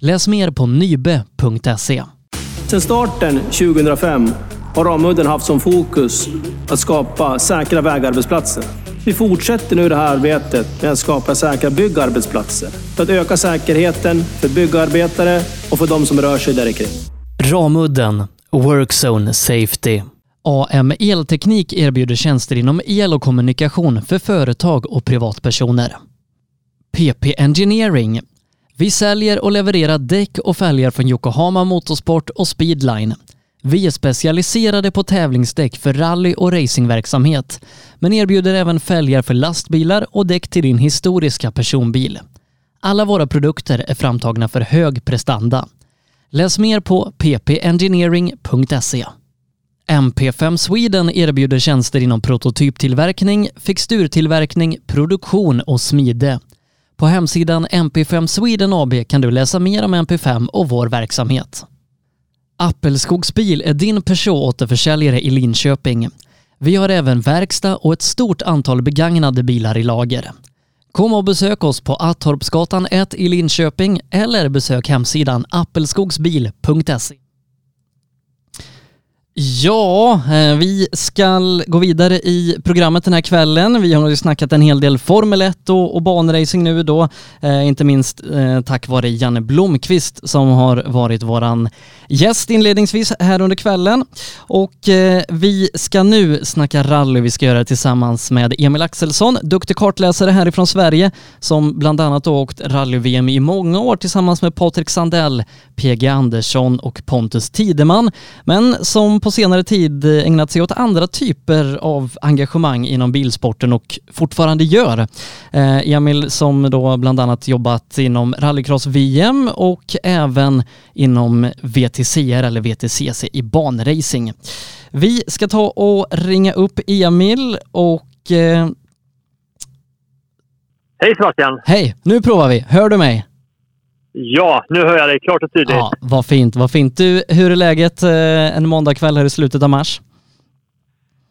[SPEAKER 1] Läs mer på nybe.se.
[SPEAKER 2] Sedan starten 2005 har Ramudden haft som fokus att skapa säkra vägarbetsplatser. Vi fortsätter nu det här arbetet med att skapa säkra byggarbetsplatser för att öka säkerheten för byggarbetare och för de som rör sig där kring.
[SPEAKER 1] Ramudden Workzone Safety. AM Elteknik erbjuder tjänster inom el och kommunikation för företag och privatpersoner. PP Engineering. Vi säljer och levererar däck och fälgar från Yokohama Motorsport och Speedline. Vi är specialiserade på tävlingsdäck för rally och racingverksamhet, men erbjuder även fälgar för lastbilar och däck till din historiska personbil. Alla våra produkter är framtagna för hög prestanda. Läs mer på ppengineering.se. MP5 Sweden erbjuder tjänster inom prototyptillverkning, fixturtillverkning, produktion och smide. På hemsidan MP5 Sweden AB kan du läsa mer om MP5 och vår verksamhet. Appelskogsbil är din Peugeot-återförsäljare i Linköping. Vi har även verkstad och ett stort antal begagnade bilar i lager. Kom och besök oss på Attorpsgatan 1 i Linköping eller besök hemsidan appelskogsbil.se. Ja, eh, vi ska gå vidare i programmet den här kvällen. Vi har ju snackat en hel del Formel 1 och, och banracing nu då, eh, inte minst eh, tack vare Janne Blomqvist som har varit våran gäst inledningsvis här under kvällen. Och eh, vi ska nu snacka rally. Vi ska göra det tillsammans med Emil Axelsson, duktig kartläsare härifrån Sverige som bland annat åkt rally-VM i många år tillsammans med Patrik Sandell, PG Andersson och Pontus Tideman, men som på senare tid ägnat sig åt andra typer av engagemang inom bilsporten och fortfarande gör. Eh, Emil som då bland annat jobbat inom rallycross-VM och även inom VTCR eller VTCC i banracing. Vi ska ta och ringa upp Emil och... Eh...
[SPEAKER 4] Hej Sebastian!
[SPEAKER 1] Hej! Nu provar vi. Hör du mig?
[SPEAKER 4] Ja, nu hör jag dig klart och tydligt.
[SPEAKER 1] Ja, vad fint, vad fint. Du, hur är läget eh, en måndagkväll här i slutet av mars?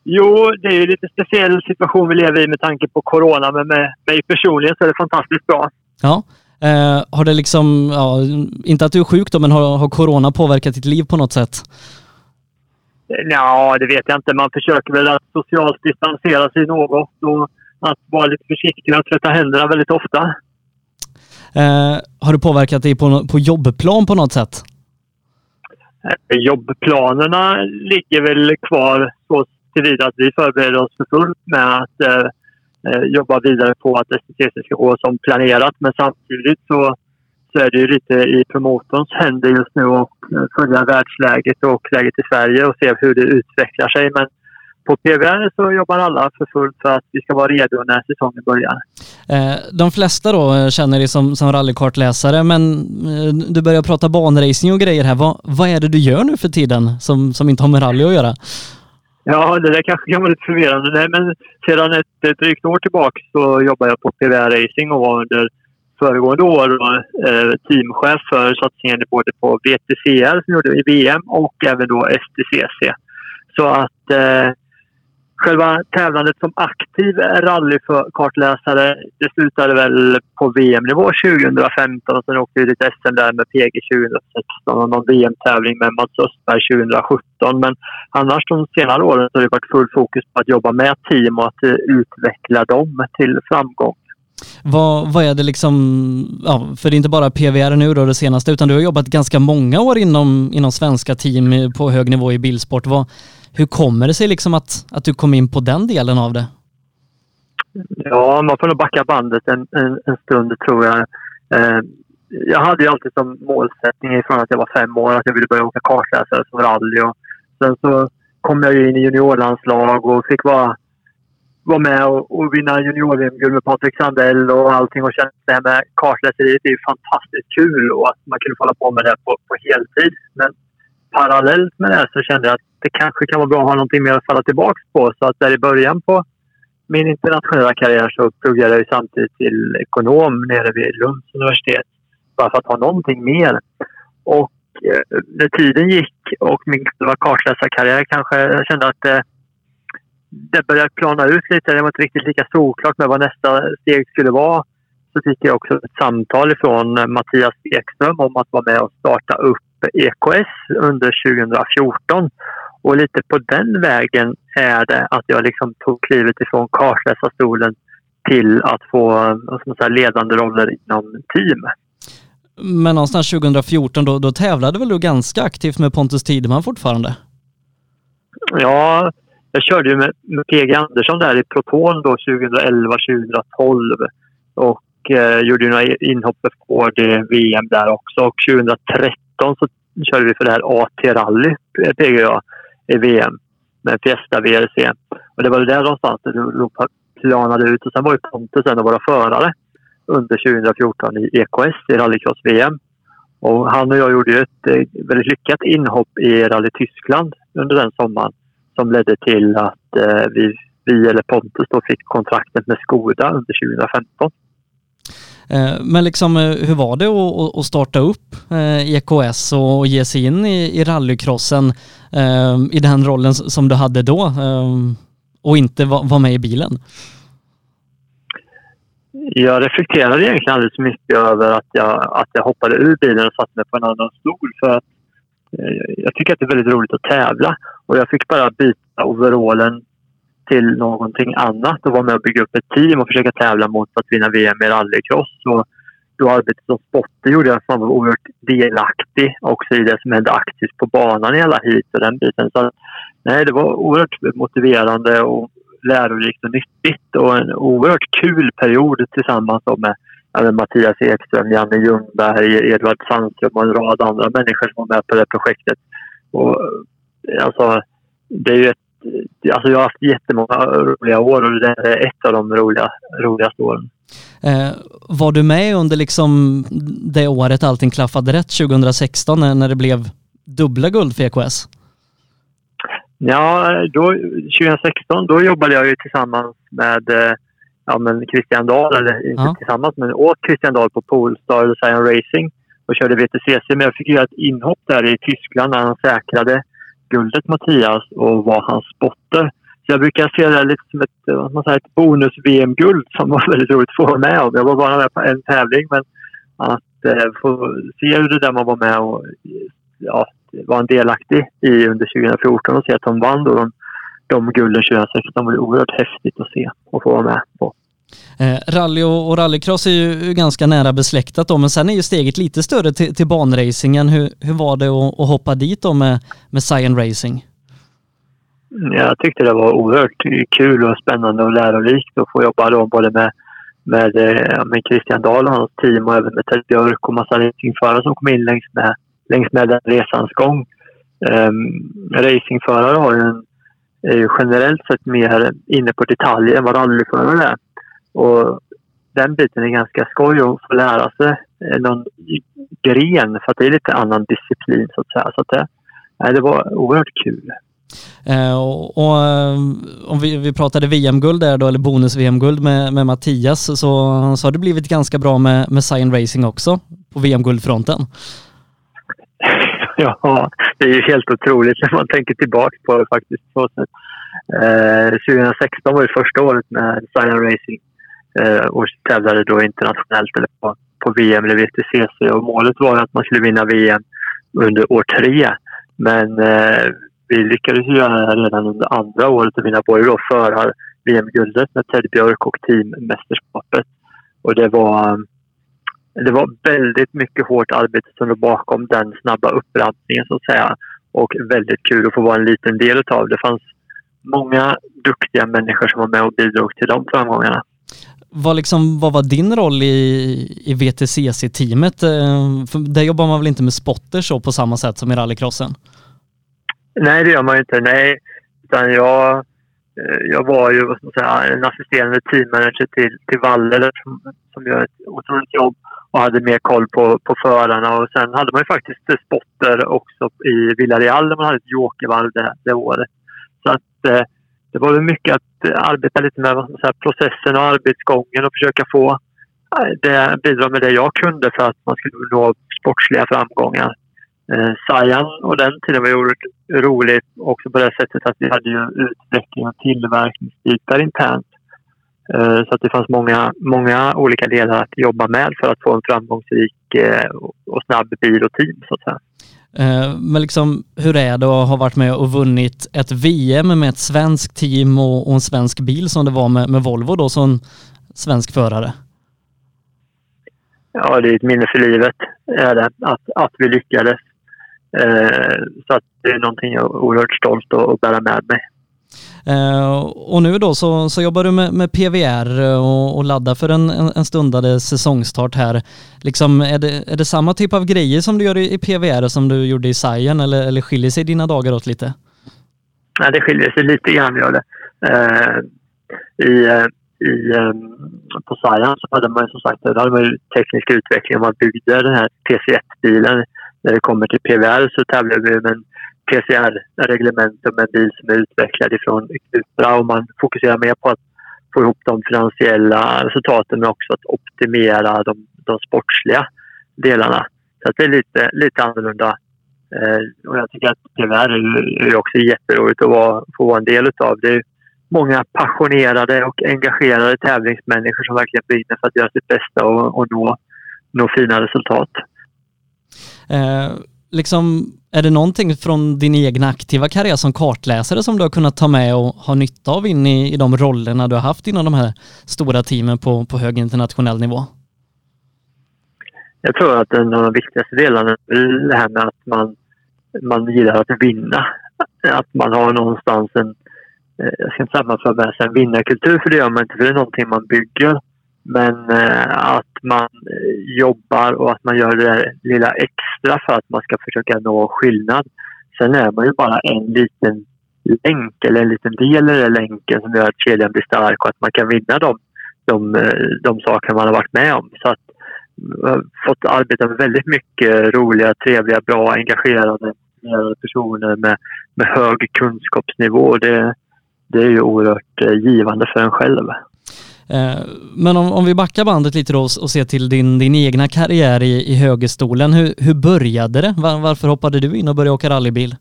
[SPEAKER 4] Jo, det är ju lite speciell situation vi lever i med tanke på corona, men med mig personligen så är det fantastiskt bra.
[SPEAKER 1] Ja. Eh, har det liksom, ja, inte att du är sjuk då, men har, har corona påverkat ditt liv på något sätt?
[SPEAKER 4] Ja, det vet jag inte. Man försöker väl att socialt distansera sig något och att vara lite försiktig och tvätta händerna väldigt ofta.
[SPEAKER 1] Eh, har det påverkat dig på, på jobbplan på något sätt?
[SPEAKER 4] Eh, jobbplanerna ligger väl kvar så tillvida att vi förbereder oss för fullt med att eh, eh jobba vidare på att STCC ska gå som planerat. Men samtidigt så, så är det ju lite i promotorns händer just nu att eh, följa världsläget och läget i Sverige och se hur det utvecklar sig. Men på PVR så jobbar alla för fullt för att vi ska vara redo när säsongen börjar.
[SPEAKER 1] Eh, de flesta då känner dig som, som rallykartläsare, men eh, du börjar prata banracing och grejer här. Vad, vad är det du gör nu för tiden som, som inte har med rally att göra?
[SPEAKER 4] Ja, det där kanske kan vara lite förvirrande. Nej, men sedan ett, ett drygt år tillbaka så jobbar jag på PVR Racing och var under föregående år eh, teamchef för satsningen både på VTCR som gjorde i VM och även då STCC. Så att eh, själva tävlandet som aktiv rallykartläsare det slutade väl på VM-nivå 2015 och sen åkte vi lite SM där med PG 2016 och någon VM-tävling med Mats Östberg 2017. Men annars de senare åren så har det varit full fokus på att jobba med team och att eh, utveckla dem till framgång.
[SPEAKER 1] Vad, vad är det liksom, ja, för det är inte bara PVR nu då det senaste, utan du har jobbat ganska många år inom, inom svenska team på hög nivå i bilsport. Vad, hur kommer det sig liksom att, att du kom in på den delen av det?
[SPEAKER 4] Ja, man får nog backa bandet en, en, en stund tror jag. Eh, jag hade ju alltid som målsättning från att jag var fem år att jag ville börja åka kartläsare som rally. Och sen så kom jag in i juniorlandslag och fick vara, vara med och, och vinna junior-VM-guld med Patrik Sandell och allting. Och kände det här med kartläseriet är fantastiskt kul och att man kunde få hålla på med det på, på heltid. Men parallellt med det så kände jag att det kanske kan vara bra att ha någonting mer att falla tillbaka på. Så att där i början på min internationella karriär så pluggade jag samtidigt till ekonom nere vid Lunds universitet. Bara för att ha någonting mer. Och eh, när tiden gick och min kartläsarkarriär kanske, jag kände att det, det började plana ut lite. Det var inte riktigt lika solklart med vad nästa steg skulle vara. Så fick jag också ett samtal från eh, Mattias Ekström om att vara med och starta upp EKS under 2014. Och lite på den vägen är det att jag liksom tog klivet ifrån kartläsarstolen till att få säga, ledande roller inom team.
[SPEAKER 1] Men någonstans 2014 då, då tävlade väl du ganska aktivt med Pontus Tideman fortfarande?
[SPEAKER 4] Ja, jag körde ju med, med PG Andersson där i Proton då 2011-2012 och eh, gjorde några inhopp på det VM där också. Och 2013 så körde vi för det här AT-rally, PG och jag i VM med Fiesta VRC. Och det var där någonstans det planade ut. Och sen var ju Pontus en av våra förare under 2014 i EKS i rallycross-VM. Och han och jag gjorde ju ett eh, väldigt lyckat inhopp i Rally Tyskland under den sommaren som ledde till att eh, vi, vi, eller Pontus, då fick kontraktet med Skoda under 2015.
[SPEAKER 1] Eh, men liksom, eh, hur var det att starta upp eh, EKS och ge sig in i rallycrossen i den rollen som du hade då och inte vara med i bilen?
[SPEAKER 4] Jag reflekterade egentligen alldeles mycket över att jag, att jag hoppade ur bilen och satte mig på en annan stol. För att jag tycker att det är väldigt roligt att tävla och jag fick bara byta overallen till någonting annat och vara med och bygga upp ett team och försöka tävla mot att vinna VM i rallycross. Och då arbetet som spotter gjorde jag att man var oerhört delaktig också i det som hände aktivt på banan i alla hit och den biten. Så nej, det var oerhört motiverande och lärorikt och nyttigt och en oerhört kul period tillsammans med även Mattias Ekström, Janne Ljungberg, Edvard Sandström och en rad andra människor som var med på det projektet. Och, alltså, det är ju ett alltså jag har haft jättemånga roliga år och det är ett av de roliga, roligaste åren.
[SPEAKER 1] Eh, var du med under liksom det året allting klaffade rätt 2016 när det blev dubbla guld för EKS?
[SPEAKER 4] Ja, då, 2016 då jobbade jag ju tillsammans med eh, ja, men Christian Dahl, eller inte ja. tillsammans men åt Christian Dahl på Polestar Design Racing och körde VTCC. Men jag fick göra ett inhopp där i Tyskland när han säkrade guldet Mattias och var hans spotter. Så jag brukar se det lite som ett, eh, man säger, ett bonus-VM-guld som var väldigt roligt att få vara med om. Jag var bara med på en tävling men att eh, få se hur det där man var med och ja, var en delaktig i under 2014 och se att de vann då de, de gulden 2016 var oerhört häftigt att se och få vara med på.
[SPEAKER 1] Eh, rally och, och rallycross är ju ganska nära besläktat då, men sen är ju steget lite större till, till banracingen. Hur, hur var det att, att hoppa dit då med, med Cyan Racing?
[SPEAKER 4] Mm, jag tyckte det var oerhört kul och spännande och lärorikt att få jobba då både med, med, eh, med Christian Dahl och hans team och även med Ted Björk och massa racingförare som kom in längs med, längs med den resans gång. Um, racingförare har ju en, är ju generellt sett mer inne på detaljer än vad rallyförare är. Och den biten är ganska skoj att få lära sig någon gren för att det är lite annan disciplin så att säga. Så att det, det var oerhört kul.
[SPEAKER 1] Eh, och, och, eh, om vi, vi pratade VM-guld där då, eller bonus-VM-guld med, med Mattias, så, så har det blivit ganska bra med, med Cyan Racing också på VM-guldfronten.
[SPEAKER 4] ja, det är ju helt otroligt när man tänker tillbaka på det faktiskt. Eh, 2016 var det första året med Cyan Racing eh, Eh, och tävlade då internationellt eller på, på VM eller VTCC. Och målet var att man skulle vinna VM under år tre. Men eh, vi lyckades göra det redan under andra året och vinna både då förar VM-guldet med Ted Björk och teammästerskapet. Och det var, det var väldigt mycket hårt arbete som låg bakom den snabba upprampningen så att säga. Och väldigt kul att få vara en liten del av det. Det fanns många duktiga människor som var med och bidrog till de framgångarna.
[SPEAKER 1] Vad, liksom, vad var din roll i, i VTCC-teamet? Eh, där jobbar man väl inte med spotters på samma sätt som i rallycrossen?
[SPEAKER 4] Nej, det gör man ju inte. Nej, utan jag, eh, jag var ju vad ska man säga, en assisterande teammanager till, till Waller som, som gör ett otroligt jobb och hade mer koll på, på förarna. Och sen hade man ju faktiskt eh, spotter också i Villarreal där man hade ett jokervarv det, det året. Så att eh, det var mycket att eh, arbeta lite med här, processen och arbetsgången och försöka få eh, det, bidra med det jag kunde för att man skulle nå sportsliga framgångar. Eh, Sajan och den tiden var ju roligt också på det sättet att vi hade ju utveckling och tillverkningsbitar internt. Eh, så att det fanns många, många olika delar att jobba med för att få en framgångsrik eh, och snabb bil och team så att säga.
[SPEAKER 1] Eh, men liksom, hur är det att ha varit med och vunnit ett VM med ett svenskt team och, och en svensk bil som det var med, med Volvo då som svensk förare?
[SPEAKER 4] Ja, det är ett minne för livet är det, att, att vi lyckades. Eh, så att det är någonting jag är oerhört stolt att bära med mig.
[SPEAKER 1] Eh, och nu då så, så jobbar du med, med PVR eh, och, och laddar för en, en, en stundande säsongstart här. Liksom, är, det, är det samma typ av grejer som du gör i, i PVR som du gjorde i Sajen eller, eller skiljer sig dina dagar åt lite?
[SPEAKER 4] Nej, det skiljer sig lite grann gör det. Eh, I, eh, i, um, på Sajan så hade man som sagt där hade man teknisk utveckling. Man byggde den här TC1-bilen. När det kommer till PVR så tävlar vi med en PCR-reglement med en bil som är utvecklad ifrån Cupra och man fokuserar mer på att få ihop de finansiella resultaten men också att optimera de, de sportsliga delarna. Så det är lite, lite annorlunda. Eh, och jag tycker att PVR är, är också jätteroligt att vara, få vara en del utav. Det är många passionerade och engagerade tävlingsmänniskor som verkligen brinner för att göra sitt bästa och, och nå, nå fina resultat.
[SPEAKER 1] Eh, liksom, är det någonting från din egna aktiva karriär som kartläsare som du har kunnat ta med och ha nytta av in i, i de rollerna du har haft inom de här stora teamen på, på hög internationell nivå?
[SPEAKER 4] Jag tror att en av de viktigaste delarna är det här med att man, man gillar att vinna. Att man har någonstans en, eh, jag ska inte säga att man får med sig en vinnarkultur för det gör man inte, för det är någonting man bygger. Men eh, att man eh, jobbar och att man gör det där lilla extra för att man ska försöka nå skillnad. Sen är man ju bara en liten länk eller en liten del i den länken som gör att kedjan blir stark och att man kan vinna de, de, eh, de saker man har varit med om. Så att jag har fått arbeta med väldigt mycket roliga, trevliga, bra, engagerade personer med, med hög kunskapsnivå. Det, det är ju oerhört givande för en själv.
[SPEAKER 1] Eh, men om, om vi backar bandet lite då och ser till din, din egna karriär i, i högerstolen. Hur, hur började det? Var, varför hoppade du in och började åka rallybil?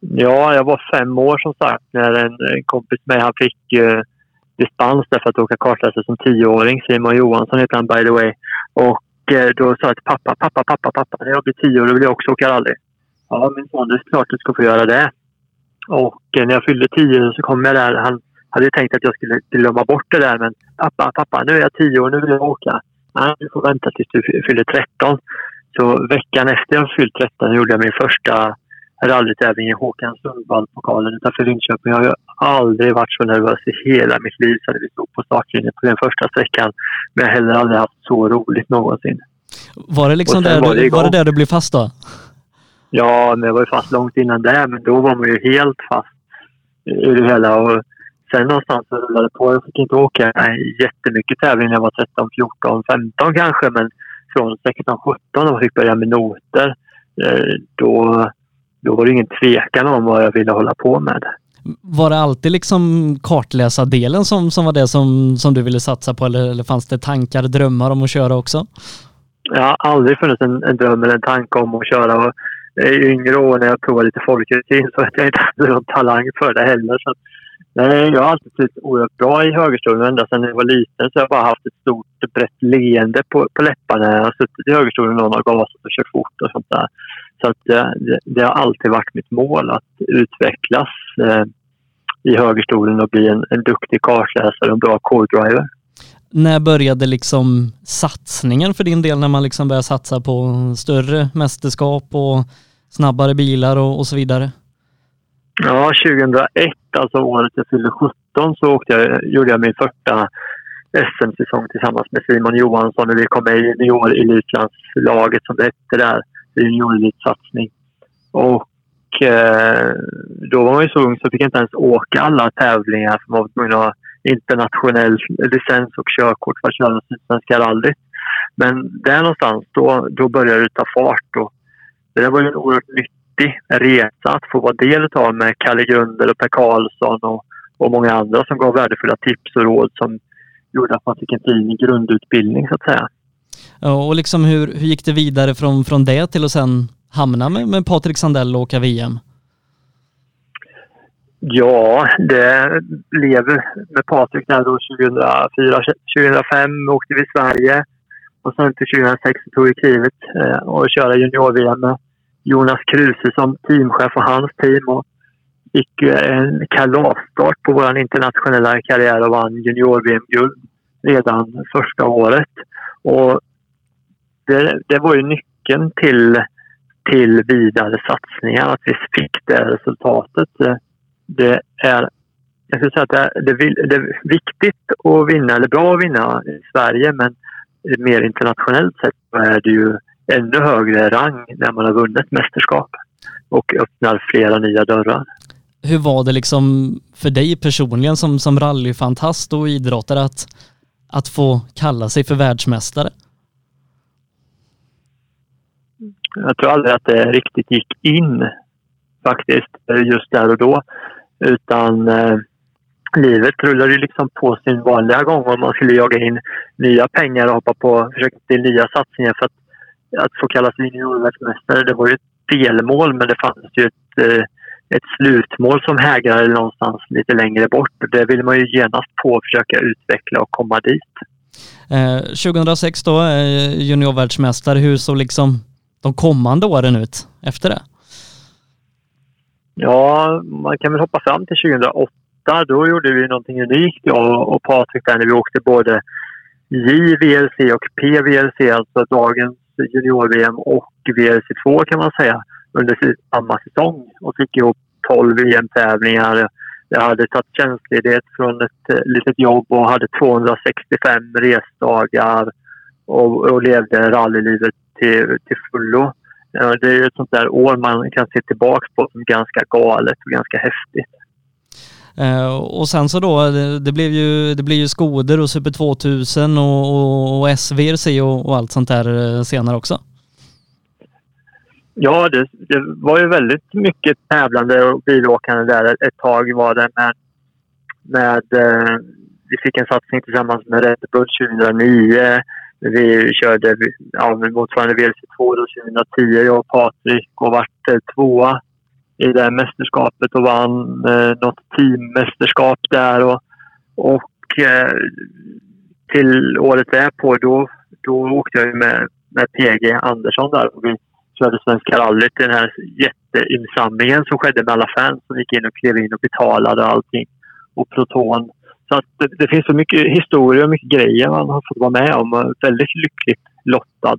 [SPEAKER 4] Ja, jag var fem år som sagt när en, en kompis med han fick eh, dispens för att åka kartläsare som tioåring. Simon Johansson heter han by the way. Och eh, då sa jag till pappa, pappa, pappa, pappa, när jag blir tio år vill jag också åka rally. Ja, min son, det är klart du ska få göra det. Och eh, när jag fyllde tio så kom jag där. Han hade tänkt att jag skulle glömma bort det där men pappa, pappa, nu är jag tio år, nu vill jag åka. Nej, du får vänta tills du fyller 13. Så veckan efter jag fyllt 13 gjorde jag min första rallytävling i Håkan Sundvall-pokalen utanför Linköping. Jag har aldrig varit så nervös i hela mitt liv som när vi stod på startlinjen på den första sträckan. Men jag har heller aldrig haft så roligt någonsin.
[SPEAKER 1] Var det liksom där, var det, var det där du blev fast då?
[SPEAKER 4] Ja, men jag var ju fast långt innan det. Men då var man ju helt fast i det hela. Och Sen någonstans så rullade på. Jag fick inte åka jättemycket tävling när jag var 13, 14, 15 kanske. Men från 16, 17 när jag fick börja med noter, eh, då, då var det ingen tvekan om vad jag ville hålla på med.
[SPEAKER 1] Var det alltid liksom kartläsardelen som, som var det som, som du ville satsa på eller, eller fanns det tankar, drömmar om att köra också?
[SPEAKER 4] Jag har aldrig funnits en, en dröm eller en tanke om att köra. Och I yngre år när jag provade lite folkrutin så att jag inte hade någon talang för det heller. Så Nej, jag har alltid trivts oerhört bra i högerstolen. Ända sedan jag var liten så har jag bara haft ett stort brett leende på, på läpparna. Jag har suttit i högerstolen och någon har gasat och kört fort och sånt där. Så att eh, det, det har alltid varit mitt mål att utvecklas eh, i högerstolen och bli en, en duktig kartläsare och en bra core-driver.
[SPEAKER 1] När började liksom satsningen för din del när man liksom började satsa på större mästerskap och snabbare bilar och, och så vidare?
[SPEAKER 4] Ja, 2001, alltså året jag fyllde 17, så åkte jag, gjorde jag min första SM-säsong tillsammans med Simon Johansson och vi kom med i juniorelitlandslaget, som det hette där. juniorelitsatsning. Och eh, då var man ju så ung så fick jag inte ens åka alla tävlingar för man var tvungen att ha internationell licens och körkort för att köra Sydsvenska rallyt. Men där någonstans, då, då började det ta fart. Och det var ju en oerhört nytt häftig resa att få vara del av med Kalle Grunder och Per Karlsson och, och många andra som gav värdefulla tips och råd som gjorde att man fick en fin grundutbildning så att säga.
[SPEAKER 1] Ja, och liksom hur, hur gick det vidare från, från det till att sen hamna med, med Patrik Sandell och åka VM?
[SPEAKER 4] Ja, det blev med Patrik där då 2004, 2005 åkte vi i Sverige och sen till 2006 tog vi klivet eh, och köra junior-VM med Jonas Kruse som teamchef och hans team och fick eh, en kalasstart på vår internationella karriär och vann junior-VM-guld redan första året. Och det, det var ju nyckeln till, till vidare satsningar, att vi fick det resultatet. Det är, jag skulle säga att det är, det är viktigt att vinna, eller bra att vinna i Sverige, men mer internationellt sett är det ju ännu högre rang när man har vunnit mästerskap och öppnar flera nya dörrar.
[SPEAKER 1] Hur var det liksom för dig personligen som, som rallyfantast och idrottare att, att få kalla sig för världsmästare?
[SPEAKER 4] Jag tror aldrig att det riktigt gick in faktiskt just där och då. Utan eh, livet rullade ju liksom på sin vanliga gång och man skulle jaga in nya pengar och hoppa på försöka till nya satsningar för att, att få kallas juniorvärldsmästare. Det var ju ett delmål men det fanns ju ett, eh, ett slutmål som hägrade någonstans lite längre bort. Det vill man ju genast på försöka utveckla och komma dit.
[SPEAKER 1] Eh, 2006 då, eh, juniorvärldsmästare. Hur såg liksom de kommande åren ut efter det?
[SPEAKER 4] Ja, man kan väl hoppa fram till 2008. Då gjorde vi någonting unikt, jag och Patrik, där när vi åkte både JVLC och PVLC, alltså dagens junior-VM och VRC2 kan man säga, under samma säsong och fick ihop 12 VM-tävlingar. E Jag hade tagit tjänstledighet från ett eh, litet jobb och hade 265 resdagar och, och levde rallylivet till, till fullo. Eh, det är ett sånt där år man kan se tillbaka på som ganska galet och ganska häftigt.
[SPEAKER 1] Eh, och sen så då, det, det, blev ju, det blev ju Skoder och Super 2000 och, och, och SVRC och, och, allt sånt där eh, senare också.
[SPEAKER 4] Ja, det, det, var ju väldigt mycket tävlande och bilåkande där ett tag var det. Men med, eh, vi fick en satsning tillsammans med Red Bull 2009 vi körde ja, motsvarande WRC2 2010, jag och Patrik, och vart eh, tvåa i det mästerskapet och vann eh, något teammästerskap där. Och, och eh, till året därpå då, då åkte jag med, med PG Andersson där och vi körde Svenska rallyt den här jätteinsamlingen som skedde med alla fans som gick in och klev in och betalade allting. Och Proton så att det, det, finns så mycket historia och mycket grejer man har fått vara med om. Väldigt lyckligt lottad.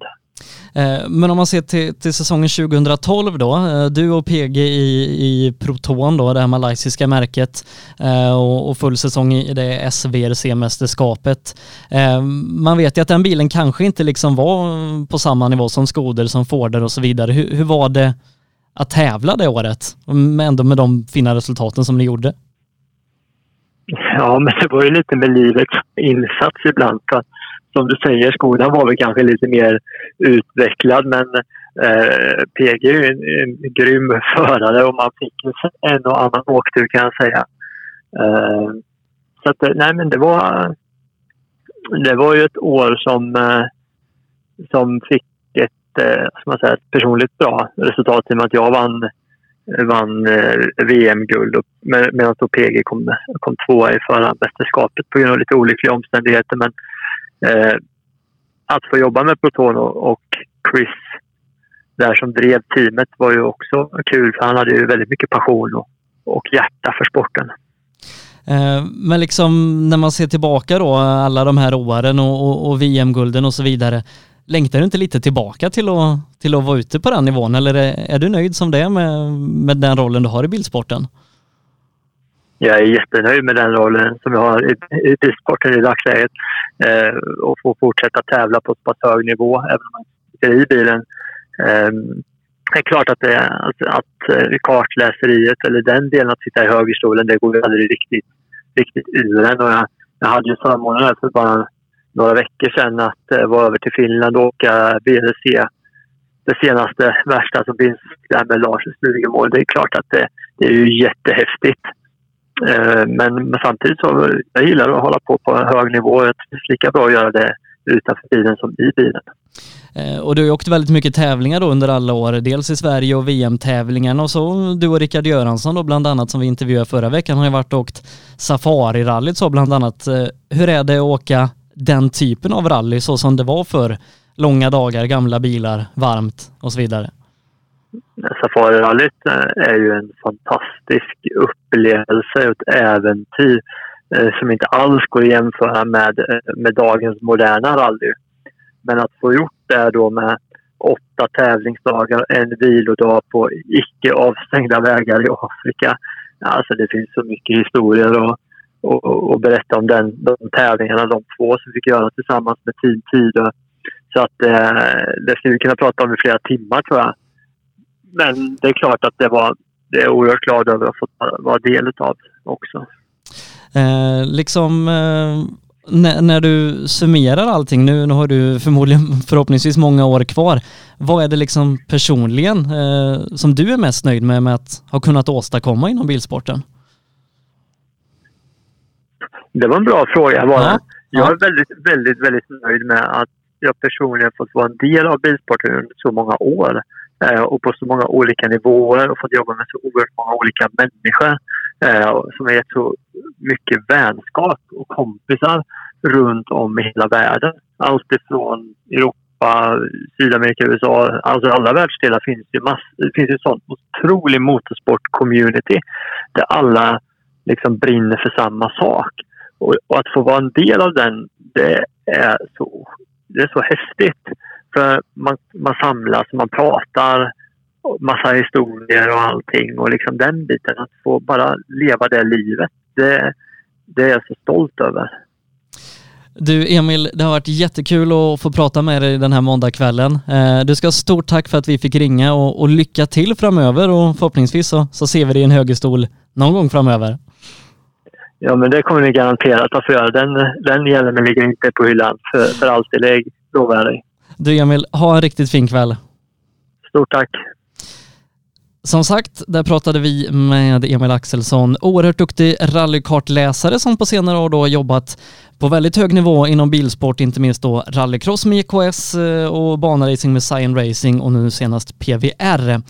[SPEAKER 1] Eh, men om man ser till, till säsongen 2012 då, eh, du och PG i, i Proton då, det här malaysiska märket eh, och, och full säsong i det SVRC-mästerskapet. Man vet ju att den bilen kanske inte liksom var på samma nivå som Skoder, som Forder och så vidare. Hur, hur var det att tävla det året, ändå med de fina resultaten som ni gjorde?
[SPEAKER 4] Ja, men det var ju lite med livets insats ibland. För som du säger, skolan var väl kanske lite mer utvecklad men eh, PG är ju en, en grym förare och man fick en och annan åktur kan jag säga. Eh, så att, nej men det var, det var ju ett år som, eh, som fick ett, eh, man säga, ett personligt bra resultat i och med att jag vann vann eh, VM-guld med, medan då PG kom, kom tvåa i förarmästerskapet på grund av lite olyckliga omständigheter. Men eh, att få jobba med Proton och, och Chris där som drev teamet var ju också kul för han hade ju väldigt mycket passion och, och hjärta för sporten.
[SPEAKER 1] Eh, men liksom när man ser tillbaka då alla de här åren och, och, och VM-gulden och så vidare. Längtar du inte lite tillbaka till att, till att vara ute på den nivån eller är, är du nöjd som det är med, med den rollen du har i bilsporten?
[SPEAKER 4] Jag är jättenöjd med den rollen som jag har i, i bilsporten i dagsläget. Eh, och få fortsätta tävla på så pass hög nivå även om man sitter i bilen. Eh, det är klart att, det, att, att eh, kartläseriet eller den delen att sitta i högerstolen, det går aldrig riktigt, riktigt ur en. Och jag, jag hade ju förmånen för bara några veckor sedan att eh, vara över till Finland och åka BLC. det senaste värsta som finns, det här med Lars Stugemål. Det är klart att det, det är ju jättehäftigt. Eh, men, men, samtidigt så jag gillar att hålla på på en hög nivå. Det är lika bra att göra det utanför bilen som i bilen.
[SPEAKER 1] Eh, och du har ju åkt väldigt mycket tävlingar då under alla år, dels i Sverige och VM-tävlingarna och så du och Rickard Göransson då bland annat som vi intervjuade förra veckan har ju varit och åkt Safari-rallyt så bland annat. Eh, hur är det att åka den typen av rally så som det var för långa dagar, gamla bilar, varmt och så vidare?
[SPEAKER 4] Safarirallyt eh, är ju en fantastisk upplevelse och ett äventyr eh, som inte alls går att jämföra med, eh, med dagens moderna rally. Men att få gjort det då med åtta tävlingsdagar, en vilodag på icke avstängda vägar i Afrika. Alltså det finns så mycket historier och, och, och berätta om den, de tävlingarna, de två som vi fick göra tillsammans med Team Tidö. Så att eh, det skulle vi kunna prata om i flera timmar tror jag men det är klart att det var det är oerhört glad över att få vara del av också.
[SPEAKER 1] Eh, liksom eh, när, när, du summerar allting, nu, nu har du förmodligen förhoppningsvis många år kvar. Vad är det liksom personligen eh, som du är mest nöjd med, med att ha kunnat åstadkomma inom bilsporten?
[SPEAKER 4] Det var en bra fråga bara. Ja. Jag är väldigt, väldigt, väldigt nöjd med att jag personligen fått vara en del av bilsporten under så många år. Eh, och på så många olika nivåer och fått jobba med så oerhört många olika människor eh, som har gett så mycket vänskap och kompisar runt om i hela världen. Allt ifrån Europa, Sydamerika, USA, alltså alla världsdelar finns det, mass, det finns en sån otrolig motorsport-community där alla liksom brinner för samma sak. Och, och, att få vara en del av den, det är så, det är så häftigt. För man, man samlas, man pratar, massa historier och allting. Och liksom den biten, att få bara leva det livet, det, det är jag så stolt över.
[SPEAKER 1] Du Emil, det har varit jättekul att få prata med dig den här måndagskvällen. Eh, du ska ha stort tack för att vi fick ringa och, och lycka till framöver och förhoppningsvis så, så ser vi dig i en högerstol någon gång framöver.
[SPEAKER 4] Ja, men det kommer ni garanterat att få göra. Den, den hjälmen ligger inte på hyllan för, för alltid, det lovar jag dig.
[SPEAKER 1] Du Emil, ha en riktigt fin kväll.
[SPEAKER 4] Stort tack.
[SPEAKER 1] Som sagt, där pratade vi med Emil Axelsson, oerhört duktig rallykartläsare som på senare år då jobbat på väldigt hög nivå inom bilsport, inte minst då rallycross med EKS eh, och banaracing med Cyan Racing och nu senast PVR.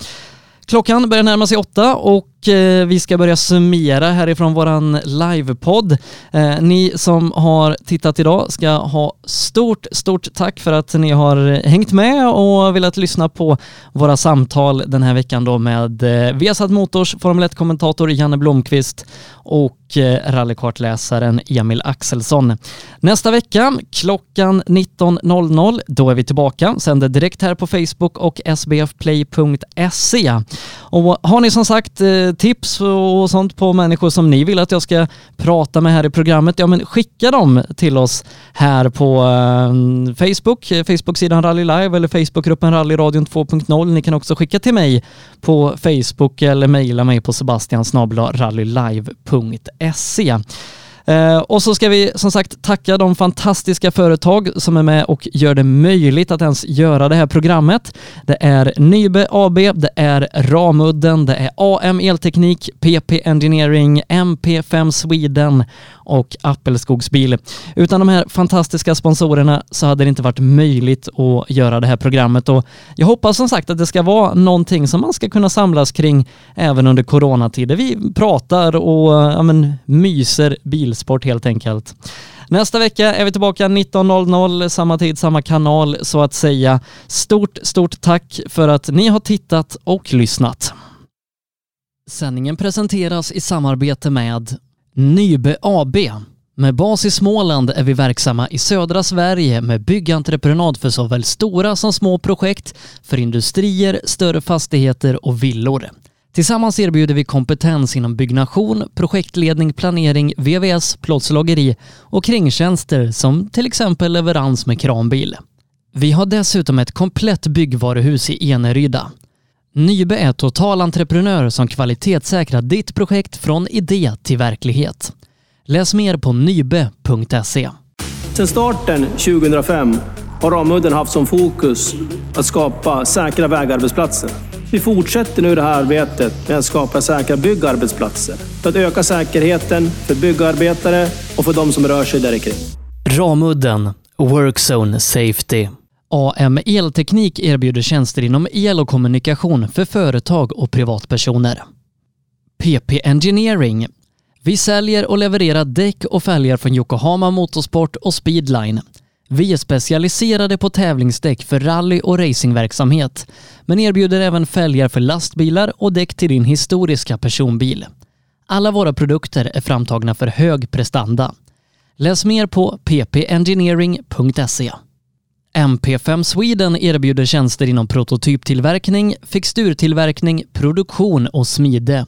[SPEAKER 1] Klockan börjar närma sig åtta och eh, vi ska börja summera härifrån våran livepodd. Eh, ni som har tittat idag ska ha stort, stort tack för att ni har hängt med och velat lyssna på våra samtal den här veckan då med eh, Motors Formel 1-kommentator Janne Blomqvist och eh, rallykartläsaren Emil Axelsson. Nästa vecka klockan 19.00 då är vi tillbaka, sänder direkt här på Facebook och sbfplay.se. Och har ni som sagt eh, tips och sånt på människor som ni vill att jag ska prata med här i programmet, ja men skicka dem till oss här på eh, Facebook, Facebook-sidan Rally Live eller Facebookgruppen Rallyradion 2.0. Ni kan också skicka till mig på Facebook eller mejla mig på sebastiansnablarallylive.se. Eh, och så ska vi som sagt tacka de fantastiska företag som är med och gör det möjligt att ens göra det här programmet. Det är Nybe AB, det är Ramudden, det är AM Elteknik, PP Engineering, MP5 Sweden och Appelskogsbil. Utan de här fantastiska sponsorerna så hade det inte varit möjligt att göra det här programmet och jag hoppas som sagt att det ska vara någonting som man ska kunna samlas kring även under coronatider. Vi pratar och ja, men, myser bilsport helt enkelt. Nästa vecka är vi tillbaka 19.00, samma tid, samma kanal så att säga. Stort, stort tack för att ni har tittat och lyssnat. Sändningen presenteras i samarbete med Nybe AB. Med bas i Småland är vi verksamma i södra Sverige med byggentreprenad för såväl stora som små projekt, för industrier, större fastigheter och villor. Tillsammans erbjuder vi kompetens inom byggnation, projektledning, planering, VVS, plåtslageri och kringtjänster som till exempel leverans med kranbil. Vi har dessutom ett komplett byggvaruhus i Eneryda. Nybe är totalentreprenör som kvalitetssäkrar ditt projekt från idé till verklighet. Läs mer på nybe.se.
[SPEAKER 2] Sedan starten 2005 har Ramudden haft som fokus att skapa säkra vägarbetsplatser. Vi fortsätter nu det här arbetet med att skapa säkra byggarbetsplatser för att öka säkerheten för byggarbetare och för de som rör sig där kring.
[SPEAKER 1] Ramudden Workzone Safety. AM Elteknik erbjuder tjänster inom el och kommunikation för företag och privatpersoner. PP Engineering. Vi säljer och levererar däck och fälgar från Yokohama Motorsport och Speedline. Vi är specialiserade på tävlingsdäck för rally och racingverksamhet, men erbjuder även fälgar för lastbilar och däck till din historiska personbil. Alla våra produkter är framtagna för hög prestanda. Läs mer på ppengineering.se. MP5 Sweden erbjuder tjänster inom prototyptillverkning, fixturtillverkning, produktion och smide.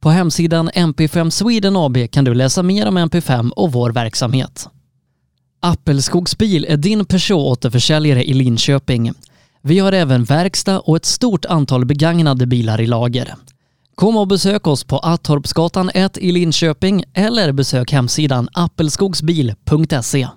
[SPEAKER 1] På hemsidan MP5 Sweden AB kan du läsa mer om MP5 och vår verksamhet. Appelskogsbil är din Peugeot-återförsäljare i Linköping. Vi har även verkstad och ett stort antal begagnade bilar i lager. Kom och besök oss på Attorpsgatan 1 i Linköping eller besök hemsidan appelskogsbil.se.